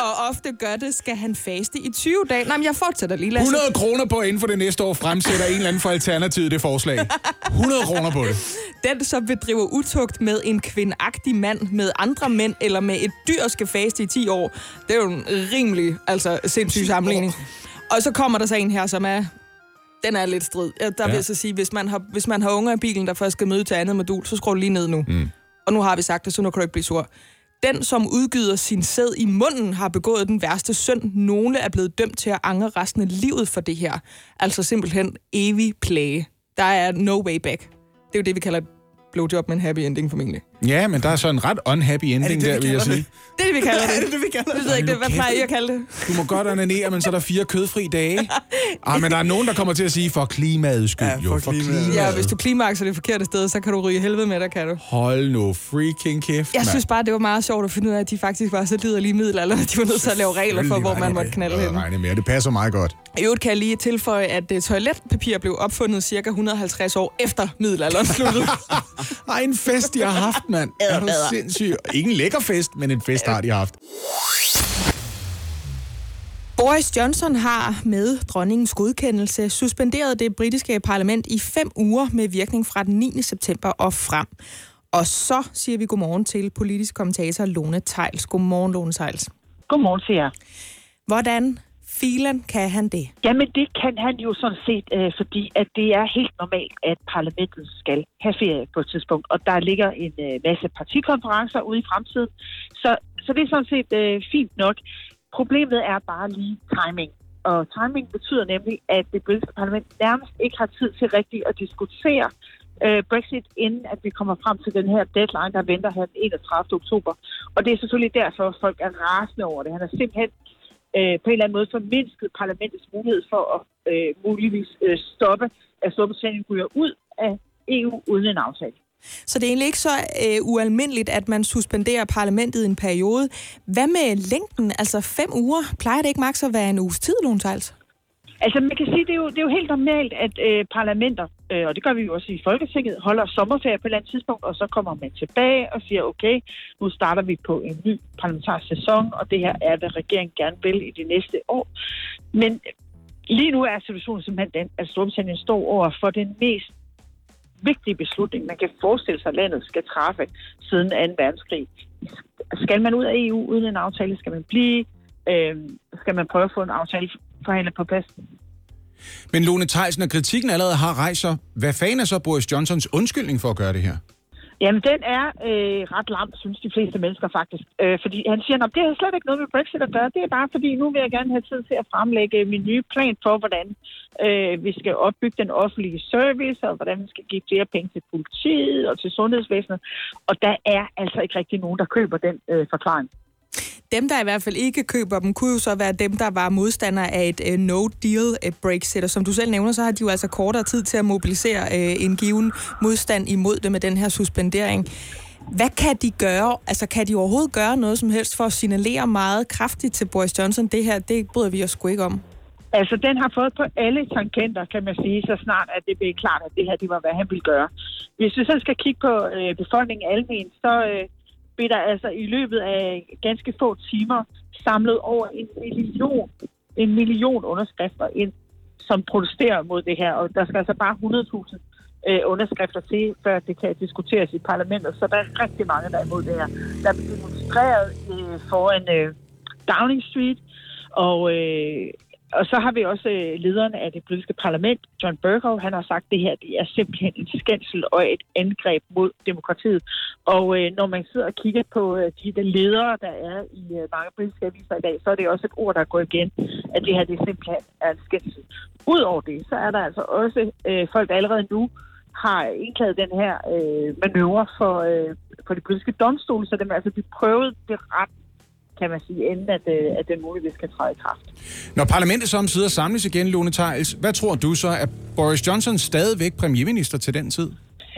og ofte gør det, skal han faste i 20 dage. Nej, men jeg fortsætter lige, Lasse. 100 kroner på, at inden for det næste år fremsætter en eller anden for Alternativet det forslag. 100 kroner på det. Den, som bedriver utugt med en kvindagtig mand, med andre mænd eller med et dyr, skal faste i 10 år. Det er jo en rimelig altså, sindssyg sammenligning. Og så kommer der så en her, som er... Den er lidt strid. Der ja. vil jeg så sige, hvis man, har, hvis man har unger i bilen, der først skal møde til andet modul, så skruer du lige ned nu. Mm. Og nu har vi sagt det, så nu kan du ikke blive sur. Den, som udgyder sin sæd i munden, har begået den værste synd. Nogle er blevet dømt til at angre resten af livet for det her. Altså simpelthen evig plage. Der er no way back. Det er jo det, vi kalder et blowjob med en happy ending formentlig. Ja, men der er så en ret unhappy ending det, der, vi vil jeg sige. Det er det, vi kalder det. Er det det, vi kalder Det det? ved jeg ikke, det, hvad plejer I at kalde det? Du må godt onanere, men så er der fire kødfri dage. Ah, men der er nogen, der kommer til at sige, for klimaets skyld, Ja, jo. for klimaet. klimaet. Ja, hvis du klimakser det forkerte sted, så kan du ryge i helvede med dig, kan du. Hold nu freaking kæft, Jeg mand. synes bare, det var meget sjovt at finde ud af, at de faktisk var så liderlige middelalder, at de var nødt til at lave regler for, hvor man måtte knalde Jeg henne. regner med, det passer meget godt. I øvrigt kan jeg lige tilføje, at uh, toiletpapir blev opfundet cirka 150 år efter middelalderen sluttede. Ej, en fest, de har haft, mand. Er du sindssyg? Ikke en lækker fest, men en fest har de haft. Boris Johnson har med dronningens godkendelse suspenderet det britiske parlament i fem uger med virkning fra den 9. september og frem. Og så siger vi godmorgen til politisk kommentator Lone Tejls. Godmorgen, Lone Tejls. Godmorgen til jer. Hvordan filen kan han det? Jamen, det kan han jo sådan set, øh, fordi at det er helt normalt, at parlamentet skal have ferie på et tidspunkt. Og der ligger en øh, masse partikonferencer ude i fremtiden. Så, så det er sådan set øh, fint nok. Problemet er bare lige timing. Og timing betyder nemlig, at det britiske parlament nærmest ikke har tid til rigtigt at diskutere øh, Brexit, inden at vi kommer frem til den her deadline, der venter her den 31. oktober. Og det er selvfølgelig derfor, at folk er rasende over det. Han er simpelthen øh, på en eller anden måde formindsket parlamentets mulighed for at øh, muligvis øh, stoppe, at Storbritannien ryger ud af EU uden en aftale. Så det er egentlig ikke så øh, ualmindeligt, at man suspenderer parlamentet i en periode. Hvad med længden? Altså fem uger? Plejer det ikke maks at være en uges tid, Lone Tejls? Altså man kan sige, det er jo, det er jo helt normalt, at øh, parlamenter, øh, og det gør vi jo også i Folketinget, holder sommerferie på et eller andet tidspunkt, og så kommer man tilbage og siger, okay, nu starter vi på en ny parlamentarisk sæson, og det her er, hvad regeringen gerne vil i de næste år. Men lige nu er situationen simpelthen den, at Storbritannien står over for den mest vigtige beslutning, man kan forestille sig, at landet skal træffe siden 2. verdenskrig. Skal man ud af EU uden en aftale? Skal man blive? Øh, skal man prøve at få en aftale forhandlet på plads? Men Lone Theisen, og kritikken allerede har rejser, hvad fanden er så Boris Johnsons undskyldning for at gøre det her? Jamen, den er øh, ret lam, synes de fleste mennesker faktisk. Øh, fordi han siger, at det har slet ikke noget med Brexit at gøre. Det er bare fordi, nu vil jeg gerne have tid til at fremlægge min nye plan for, hvordan øh, vi skal opbygge den offentlige service, og hvordan vi skal give flere penge til politiet og til sundhedsvæsenet. Og der er altså ikke rigtig nogen, der køber den øh, forklaring. Dem, der i hvert fald ikke køber dem, kunne jo så være dem, der var modstandere af et øh, no-deal-Brexit. Øh, Og som du selv nævner, så har de jo altså kortere tid til at mobilisere øh, en given modstand imod det med den her suspendering. Hvad kan de gøre? Altså, kan de overhovedet gøre noget som helst for at signalere meget kraftigt til Boris Johnson? Det her, det bryder vi os sgu ikke om. Altså, den har fået på alle tangenter, kan man sige, så snart at det blev klart, at det her det var, hvad han ville gøre. Hvis vi så skal kigge på øh, befolkningen almen, så øh, blev der altså i løbet af ganske få timer samlet over en million, en million underskrifter ind, som protesterer mod det her. Og der skal altså bare 100.000 øh, underskrifter til, før det kan diskuteres i parlamentet. Så der er rigtig mange, der er imod det her. Der er demonstreret øh, foran øh, Downing Street, og øh, og så har vi også øh, lederen af det politiske parlament, John Bercow, han har sagt, at det her det er simpelthen en skændsel og et angreb mod demokratiet. Og øh, når man sidder og kigger på øh, de der ledere, der er i øh, mange politiske aviser i dag, så er det også et ord, der går igen, at det her det simpelthen er en skændsel. Udover det, så er der altså også øh, folk, der allerede nu har indklaget den her øh, manøvre for, øh, for de politiske domstole, så det vil altså blive prøvet det ret kan man sige, inden at, øh, at den muligvis kan træde i kraft. Når parlamentet så omsider samles igen, Lone Theils, hvad tror du så, er Boris Johnson stadigvæk premierminister til den tid?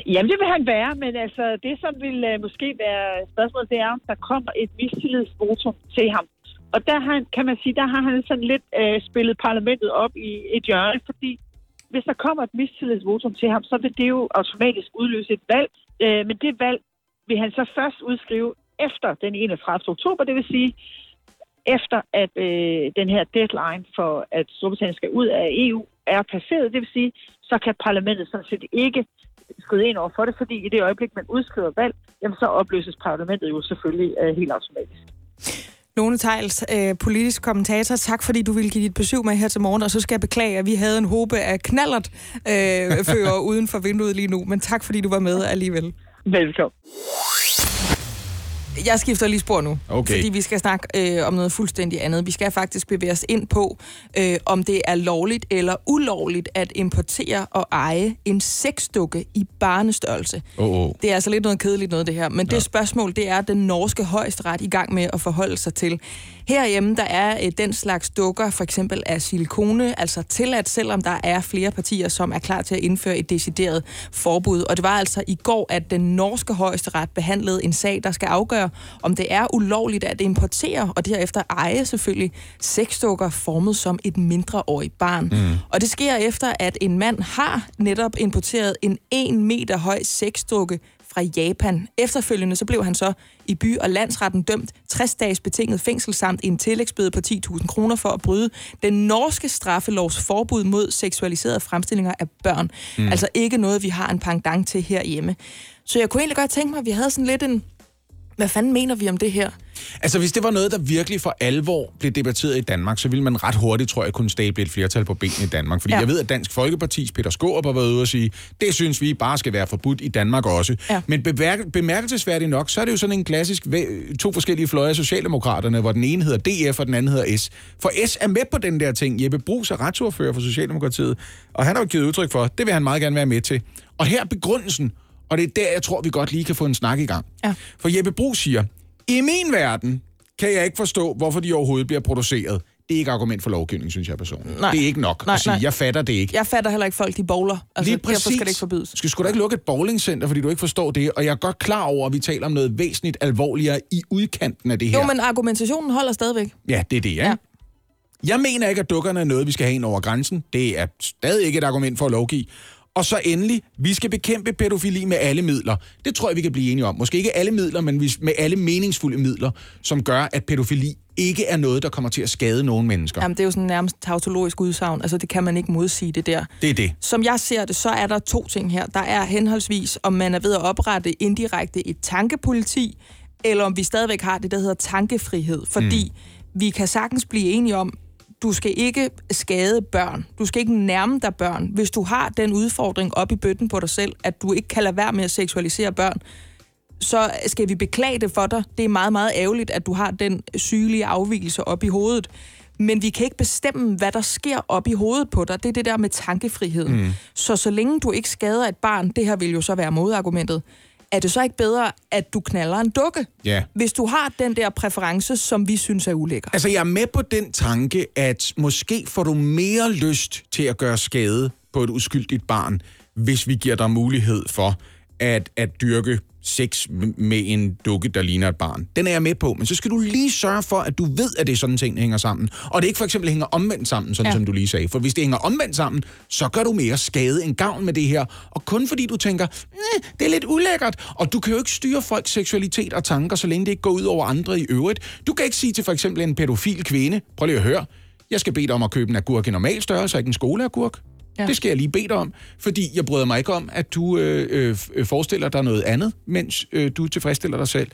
Jamen, det vil han være, men altså, det som vil uh, måske være spørgsmålet, det er, om der kommer et mistillidsvotum til ham. Og der har, kan man sige, der har han sådan lidt uh, spillet parlamentet op i et hjørne, fordi hvis der kommer et mistillidsvotum til ham, så vil det jo automatisk udløse et valg. Uh, men det valg vil han så først udskrive efter den 31. oktober, det vil sige efter at øh, den her deadline for, at Storbritannien skal ud af EU, er passeret. Det vil sige, så kan parlamentet sådan set ikke skride ind over for det, fordi i det øjeblik, man udskriver valg, jamen så opløses parlamentet jo selvfølgelig øh, helt automatisk. Lone Tejls, øh, politisk kommentator, tak fordi du ville give dit besøg med her til morgen, og så skal jeg beklage, at vi havde en håbe af knallert øh, fører uden for vinduet lige nu, men tak fordi du var med alligevel. Velkommen. Jeg skifter lige spor nu, Okay. fordi vi skal snakke øh, om noget fuldstændig andet. Vi skal faktisk bevæge os ind på, øh, om det er lovligt eller ulovligt at importere og eje en sexdukke i barnestørrelse. Åh, åh. Det er altså lidt noget kedeligt noget, det her. Men det spørgsmål, det er den norske højesteret i gang med at forholde sig til. Herhjemme, der er øh, den slags dukker, for eksempel af silikone, altså tilladt, selvom der er flere partier, som er klar til at indføre et decideret forbud. Og det var altså i går, at den norske højesteret behandlede en sag, der skal afgøre, om det er ulovligt at importere, og derefter eje selvfølgelig, sexdukker formet som et mindreårigt barn. Mm. Og det sker efter, at en mand har netop importeret en 1 meter høj sexdukke fra Japan. Efterfølgende så blev han så i by- og landsretten dømt 60 dages betinget fængsel samt en tillægsbøde på 10.000 kroner for at bryde den norske straffelovs forbud mod seksualiserede fremstillinger af børn. Mm. Altså ikke noget, vi har en pendant til herhjemme. Så jeg kunne egentlig godt tænke mig, at vi havde sådan lidt en... Hvad fanden mener vi om det her? Altså, hvis det var noget, der virkelig for alvor blev debatteret i Danmark, så ville man ret hurtigt, tror jeg, kunne stable et flertal på benene i Danmark. Fordi Ja. jeg ved, at Dansk Folkepartis Peter Skårup har været ude og sige, det synes vi bare skal være forbudt i Danmark også. Ja. Men bemærk- bemærkelsesværdigt nok, så er det jo sådan en klassisk to forskellige fløje af Socialdemokraterne, hvor den ene hedder DF, og den anden hedder S. For S er med på den der ting. Jeppe Brugs er retsordfører for Socialdemokratiet, og han har jo givet udtryk for, det vil han meget gerne være med til. Og her er begrundelsen, og det er der, jeg tror, vi godt lige kan få en snak i gang. Ja. For Jeppe Brug siger, i min verden kan jeg ikke forstå, hvorfor de overhovedet bliver produceret. Det er ikke argument for lovgivning, synes jeg personligt. Nej. Det er ikke nok Nej, at sige, nej. jeg fatter det ikke. Jeg fatter heller ikke folk, de bowler. Altså, Lige derfor præcis. skal det ikke forbydes. Skal sgu da ikke lukke et bowlingcenter, fordi du ikke forstår det. Og jeg er godt klar over, at vi taler om noget væsentligt alvorligere i udkanten af det her. Jo, men argumentationen holder stadigvæk. Ja, det er det. Ja. ja. Jeg mener ikke, at dukkerne er noget, vi skal have ind over grænsen. Det er stadig ikke et argument for at lovgive. Og så endelig, vi skal bekæmpe pædofili med alle midler. Det tror jeg, vi kan blive enige om. Måske ikke alle midler, men med alle meningsfulde midler, som gør, at pædofili ikke er noget, der kommer til at skade nogen mennesker. Jamen, det er jo sådan nærmest tautologisk udsagn. Altså, det kan man ikke modsige det der. Det er det. Som jeg ser det, så er der to ting her. Der er henholdsvis, om man er ved at oprette indirekte et tankepoliti, eller om vi stadigvæk har det, der hedder tankefrihed. Fordi mm. vi kan sagtens blive enige om, du skal ikke skade børn. Du skal ikke nærme dig børn. Hvis du har den udfordring op i bøtten på dig selv, at du ikke kan lade være med at seksualisere børn, så skal vi beklage det for dig. Det er meget, meget ærgerligt, at du har den sygelige afvielse op i hovedet. Men vi kan ikke bestemme, hvad der sker op i hovedet på dig. Det er det der med tankefriheden. Mm. Så så længe du ikke skader et barn, det her vil jo så være modargumentet, er det så ikke bedre, at du knaller en dukke? Ja. Hvis du har den der præference, som vi synes er ulækker. Altså, jeg er med på den tanke, at måske får du mere lyst til at gøre skade på et uskyldigt barn, hvis vi giver dig mulighed for at, at dyrke sex med en dukke, der ligner et barn. Den er jeg med på, men så skal du lige sørge for, at du ved, at det er sådan ting, hænger sammen. Og det ikke for eksempel hænger omvendt sammen, sådan Ja. som du lige sagde. For hvis det hænger omvendt sammen, så gør du mere skade end gavn med det her. Og kun fordi du tænker, "Næh, det er lidt ulækkert. Og du kan jo ikke styre folks seksualitet og tanker, så længe det ikke går ud over andre i øvrigt. Du kan ikke sige til for eksempel en pædofil kvinde, prøv lige at høre, jeg skal bede dig om at købe en agurk i normal størrelse, ikke en skoleagurk. Ja. Det skal jeg lige bede dig om, fordi jeg bryder mig ikke om, at du øh, øh, øh, forestiller dig noget andet, mens øh, du tilfredsstiller dig selv.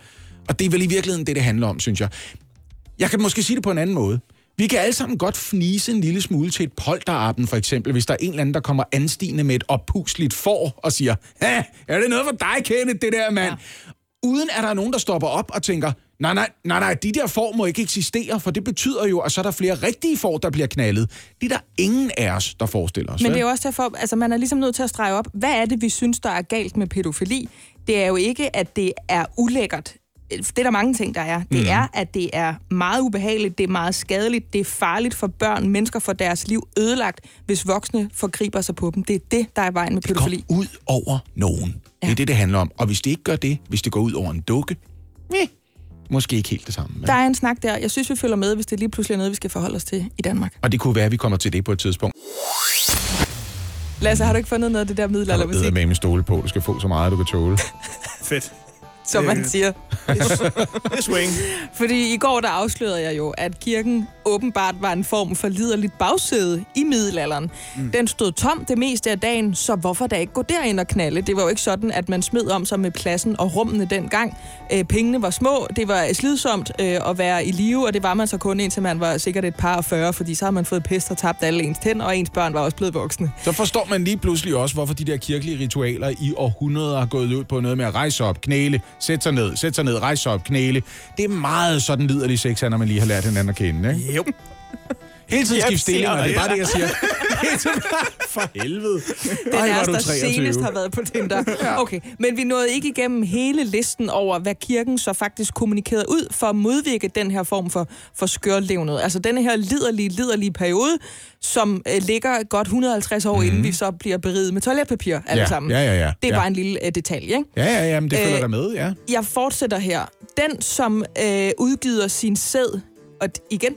Og det er vel i virkeligheden det, det handler om, synes jeg. Jeg kan måske sige det på en anden måde. Vi kan alle sammen godt fnise en lille smule til et polterappen, for eksempel, hvis der er en eller anden, der kommer anstigende med et oppusligt får og siger, er det noget for dig, Kenneth, det der, mand? Ja. Uden at der er nogen, der stopper op og tænker, nej, nej, nej, nej, de der får må ikke eksistere, for det betyder jo, at så er der flere rigtige får, der bliver knaldet. Det er der ingen af os, der forestiller os. Men det er jo også derfor, altså man er ligesom nødt til at strege op, hvad er det, vi synes, der er galt med pædofili? Det er jo ikke, at det er ulækkert. Det er der mange ting, der er. Det mm. er, at det er meget ubehageligt, det er meget skadeligt, det er farligt for børn, mennesker får deres liv ødelagt, hvis voksne forgriber sig på dem. Det er det, der er vejen med det går pædofili. ud over nogen. Ja. Det er det, det handler om. Og hvis det ikke gør det, hvis det går ud over en dukke, eh, måske ikke helt det samme. Men. Der er en snak der. Jeg synes, vi følger med, hvis det lige pludselig er noget, vi skal forholde os til i Danmark. Og det kunne være, at vi kommer til det på et tidspunkt. Lasse, har du ikke fundet noget af det der Der middelaldermusik, er med en stole på. Du skal få så meget, du kan tåle. Fedt. Som man siger? Det swing. Fordi i går der afslørede jeg jo, at kirken åbenbart var en form for liderligt bagsæde i middelalderen. Mm. Den stod tom det meste af dagen, så hvorfor da ikke gå derind og knalde? Det var jo ikke sådan, at man smed om sig med pladsen og rummene dengang. Øh, pengene var små, det var slidsomt øh, at være i live, og det var man så kun indtil man var sikkert et par og 40, fordi så har man fået pest og tabt alle ens tænder, og ens børn var også blevet voksne. Så forstår man lige pludselig også, hvorfor de der kirkelige ritualer i århundreder har gået ud på noget med at rejse op, knæle, Sæt sig ned, sæt sig ned, rejs op, knæle. Det er meget sådan liderlig sex, når man lige har lært hinanden at kende, ikke? Jo. Hele tiden Jeg skift stilling, ser og det er bare det, jeg siger. For helvede. Den Ej, er er der 23. senest har været på Tinder. Okay, men vi nåede ikke igennem hele listen over, hvad kirken så faktisk kommunikerede ud for at modvirke den her form for, for skørlevnet. Altså denne her liderlige, liderlige periode, som øh, ligger godt 150 år, mm. inden vi så bliver beriget med toiletpapir alle Mhm. Ja, sammen. ja, ja, ja. Det er Ja. bare en lille øh, detalje, ikke? Ja, ja, ja, men det følger Øh, der med, ja. Jeg fortsætter her. Den, som øh, udgiver sin sæd, og igen,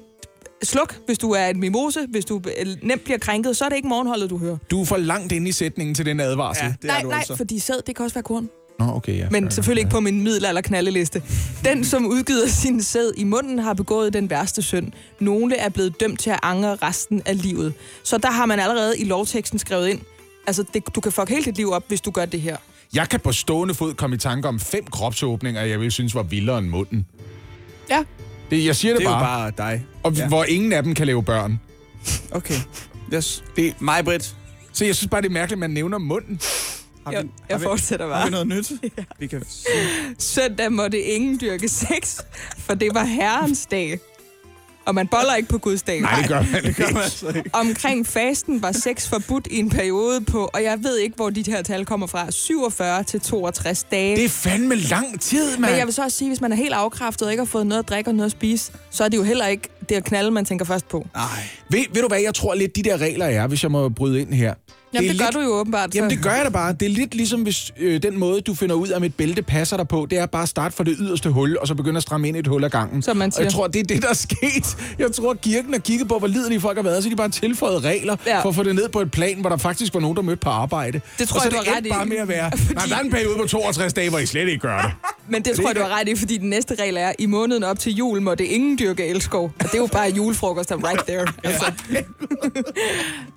sluk, hvis du er en mimose, hvis du øh, nemt bliver krænket, så er det ikke morgenholdet, du hører. Du er for langt inde i sætningen til den advarsel. Ja, det nej, er du nej, altså. fordi sæd, det kan også være korn. Nå, okay, ja. Men selvfølgelig ikke på min middelalder knaldeliste. Den, som udgiver sin sæd i munden, har begået den værste synd. Nogle er blevet dømt til at angre resten af livet. Så der har man allerede i lovteksten skrevet ind, altså det, du kan fuck hele dit liv op, hvis du gør det her. Jeg kan på stående fod komme i tanke om fem kropsåbninger, jeg vil synes var vildere end munden. Ja. Det, jeg siger det, Det er jo bare. bare dig. Og Ja. hvor ingen af dem kan lave børn. Okay. Yes. Det er mig, Britt. Så jeg synes bare, det er mærkeligt, at man nævner munden. Har Jeg, vi- jeg har vi- fortsætter Har vi bare. noget nyt? Vi kan Søndag måtte ingen dyrke sex, for det var herrens dag. Og man boller ikke på Guds dag. Nej, det gør man ikke. altså ikke. Omkring fasten var sex forbudt i en periode på, og jeg ved ikke, hvor de her tal kommer fra, 47 til 62 dage. Det er fandme lang tid, mand. Men jeg vil så også sige, hvis man er helt afkræftet og ikke har fået noget at drikke og noget at spise, så er det jo heller ikke det at knalde, man tænker først på. Nej. Ved, ved du hvad, jeg tror lidt, de der regler er, hvis jeg må bryde ind her. Jamen, det, det gør lidt- du jo åbenbart. Så. Jamen, det gør jeg da bare. Det er lidt ligesom, hvis øh, den måde, du finder ud af, om et bælte passer dig på, det er bare at starte fra det yderste hul, og så begynde at stramme ind i et hul ad gangen. Som man Og jeg siger. tror, det er det, der er sket. Jeg tror, kirken har kigget på, hvor liderlige folk har været, så de bare tilføjet regler Ja. for at få det ned på et plan, hvor der faktisk var nogen, der mødte på arbejde. Det tror og så jeg, du det har ret i. bare med at være, Fordi- nej, der er en periode på 62 dage, hvor I slet ikke gør det. Men det tror jeg, du har ret i, fordi den næste regel er, i måneden op til jul må det ingen dyrke elskov. Og det er jo bare julefrokoster right there. Altså.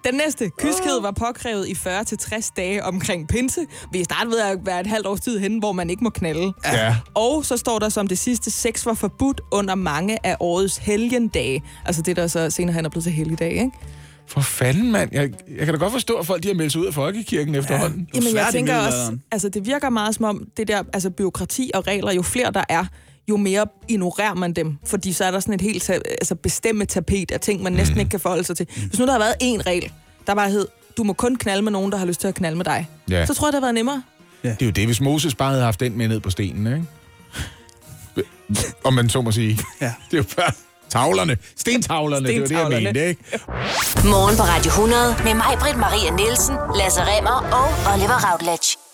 Den næste, kyskhed var påkrævet i 40-60 dage omkring pinse. Vi er snart ved at være et halvt års tid henne, hvor man ikke må knalde. Ja. Og så står der som det sidste, sex var forbudt under mange af årets helgendage. Altså det, der så senere hen er blevet til helligdag, ikke? For fanden, mand. Jeg, jeg kan da godt forstå, at folk de har meldt sig ud af folkekirken efterhånden. Jamen, jeg tænker også, altså det virker meget som om, det der, altså byråkrati og regler, jo flere der er, jo mere ignorerer man dem. Fordi så er der sådan et helt altså bestemme tapet af ting, man næsten Mhm. ikke kan forholde sig til. Hvis nu der havde været én regel, der bare hed, du må kun knalde med nogen, der har lyst til at knalde med dig. Ja. Så tror jeg, det havde været nemmere. Det er jo det, hvis Moses bare havde haft den med ned på stenen, ikke? Om man så må sige. Ja. Det er jo bare tavlerne. Stentavlerne, det var det, jeg Stentavlerne. mente, ikke? Morgen på Radio 100 med mig, Britt Maria Nielsen, Lasse Remmer og Oliver Routledge.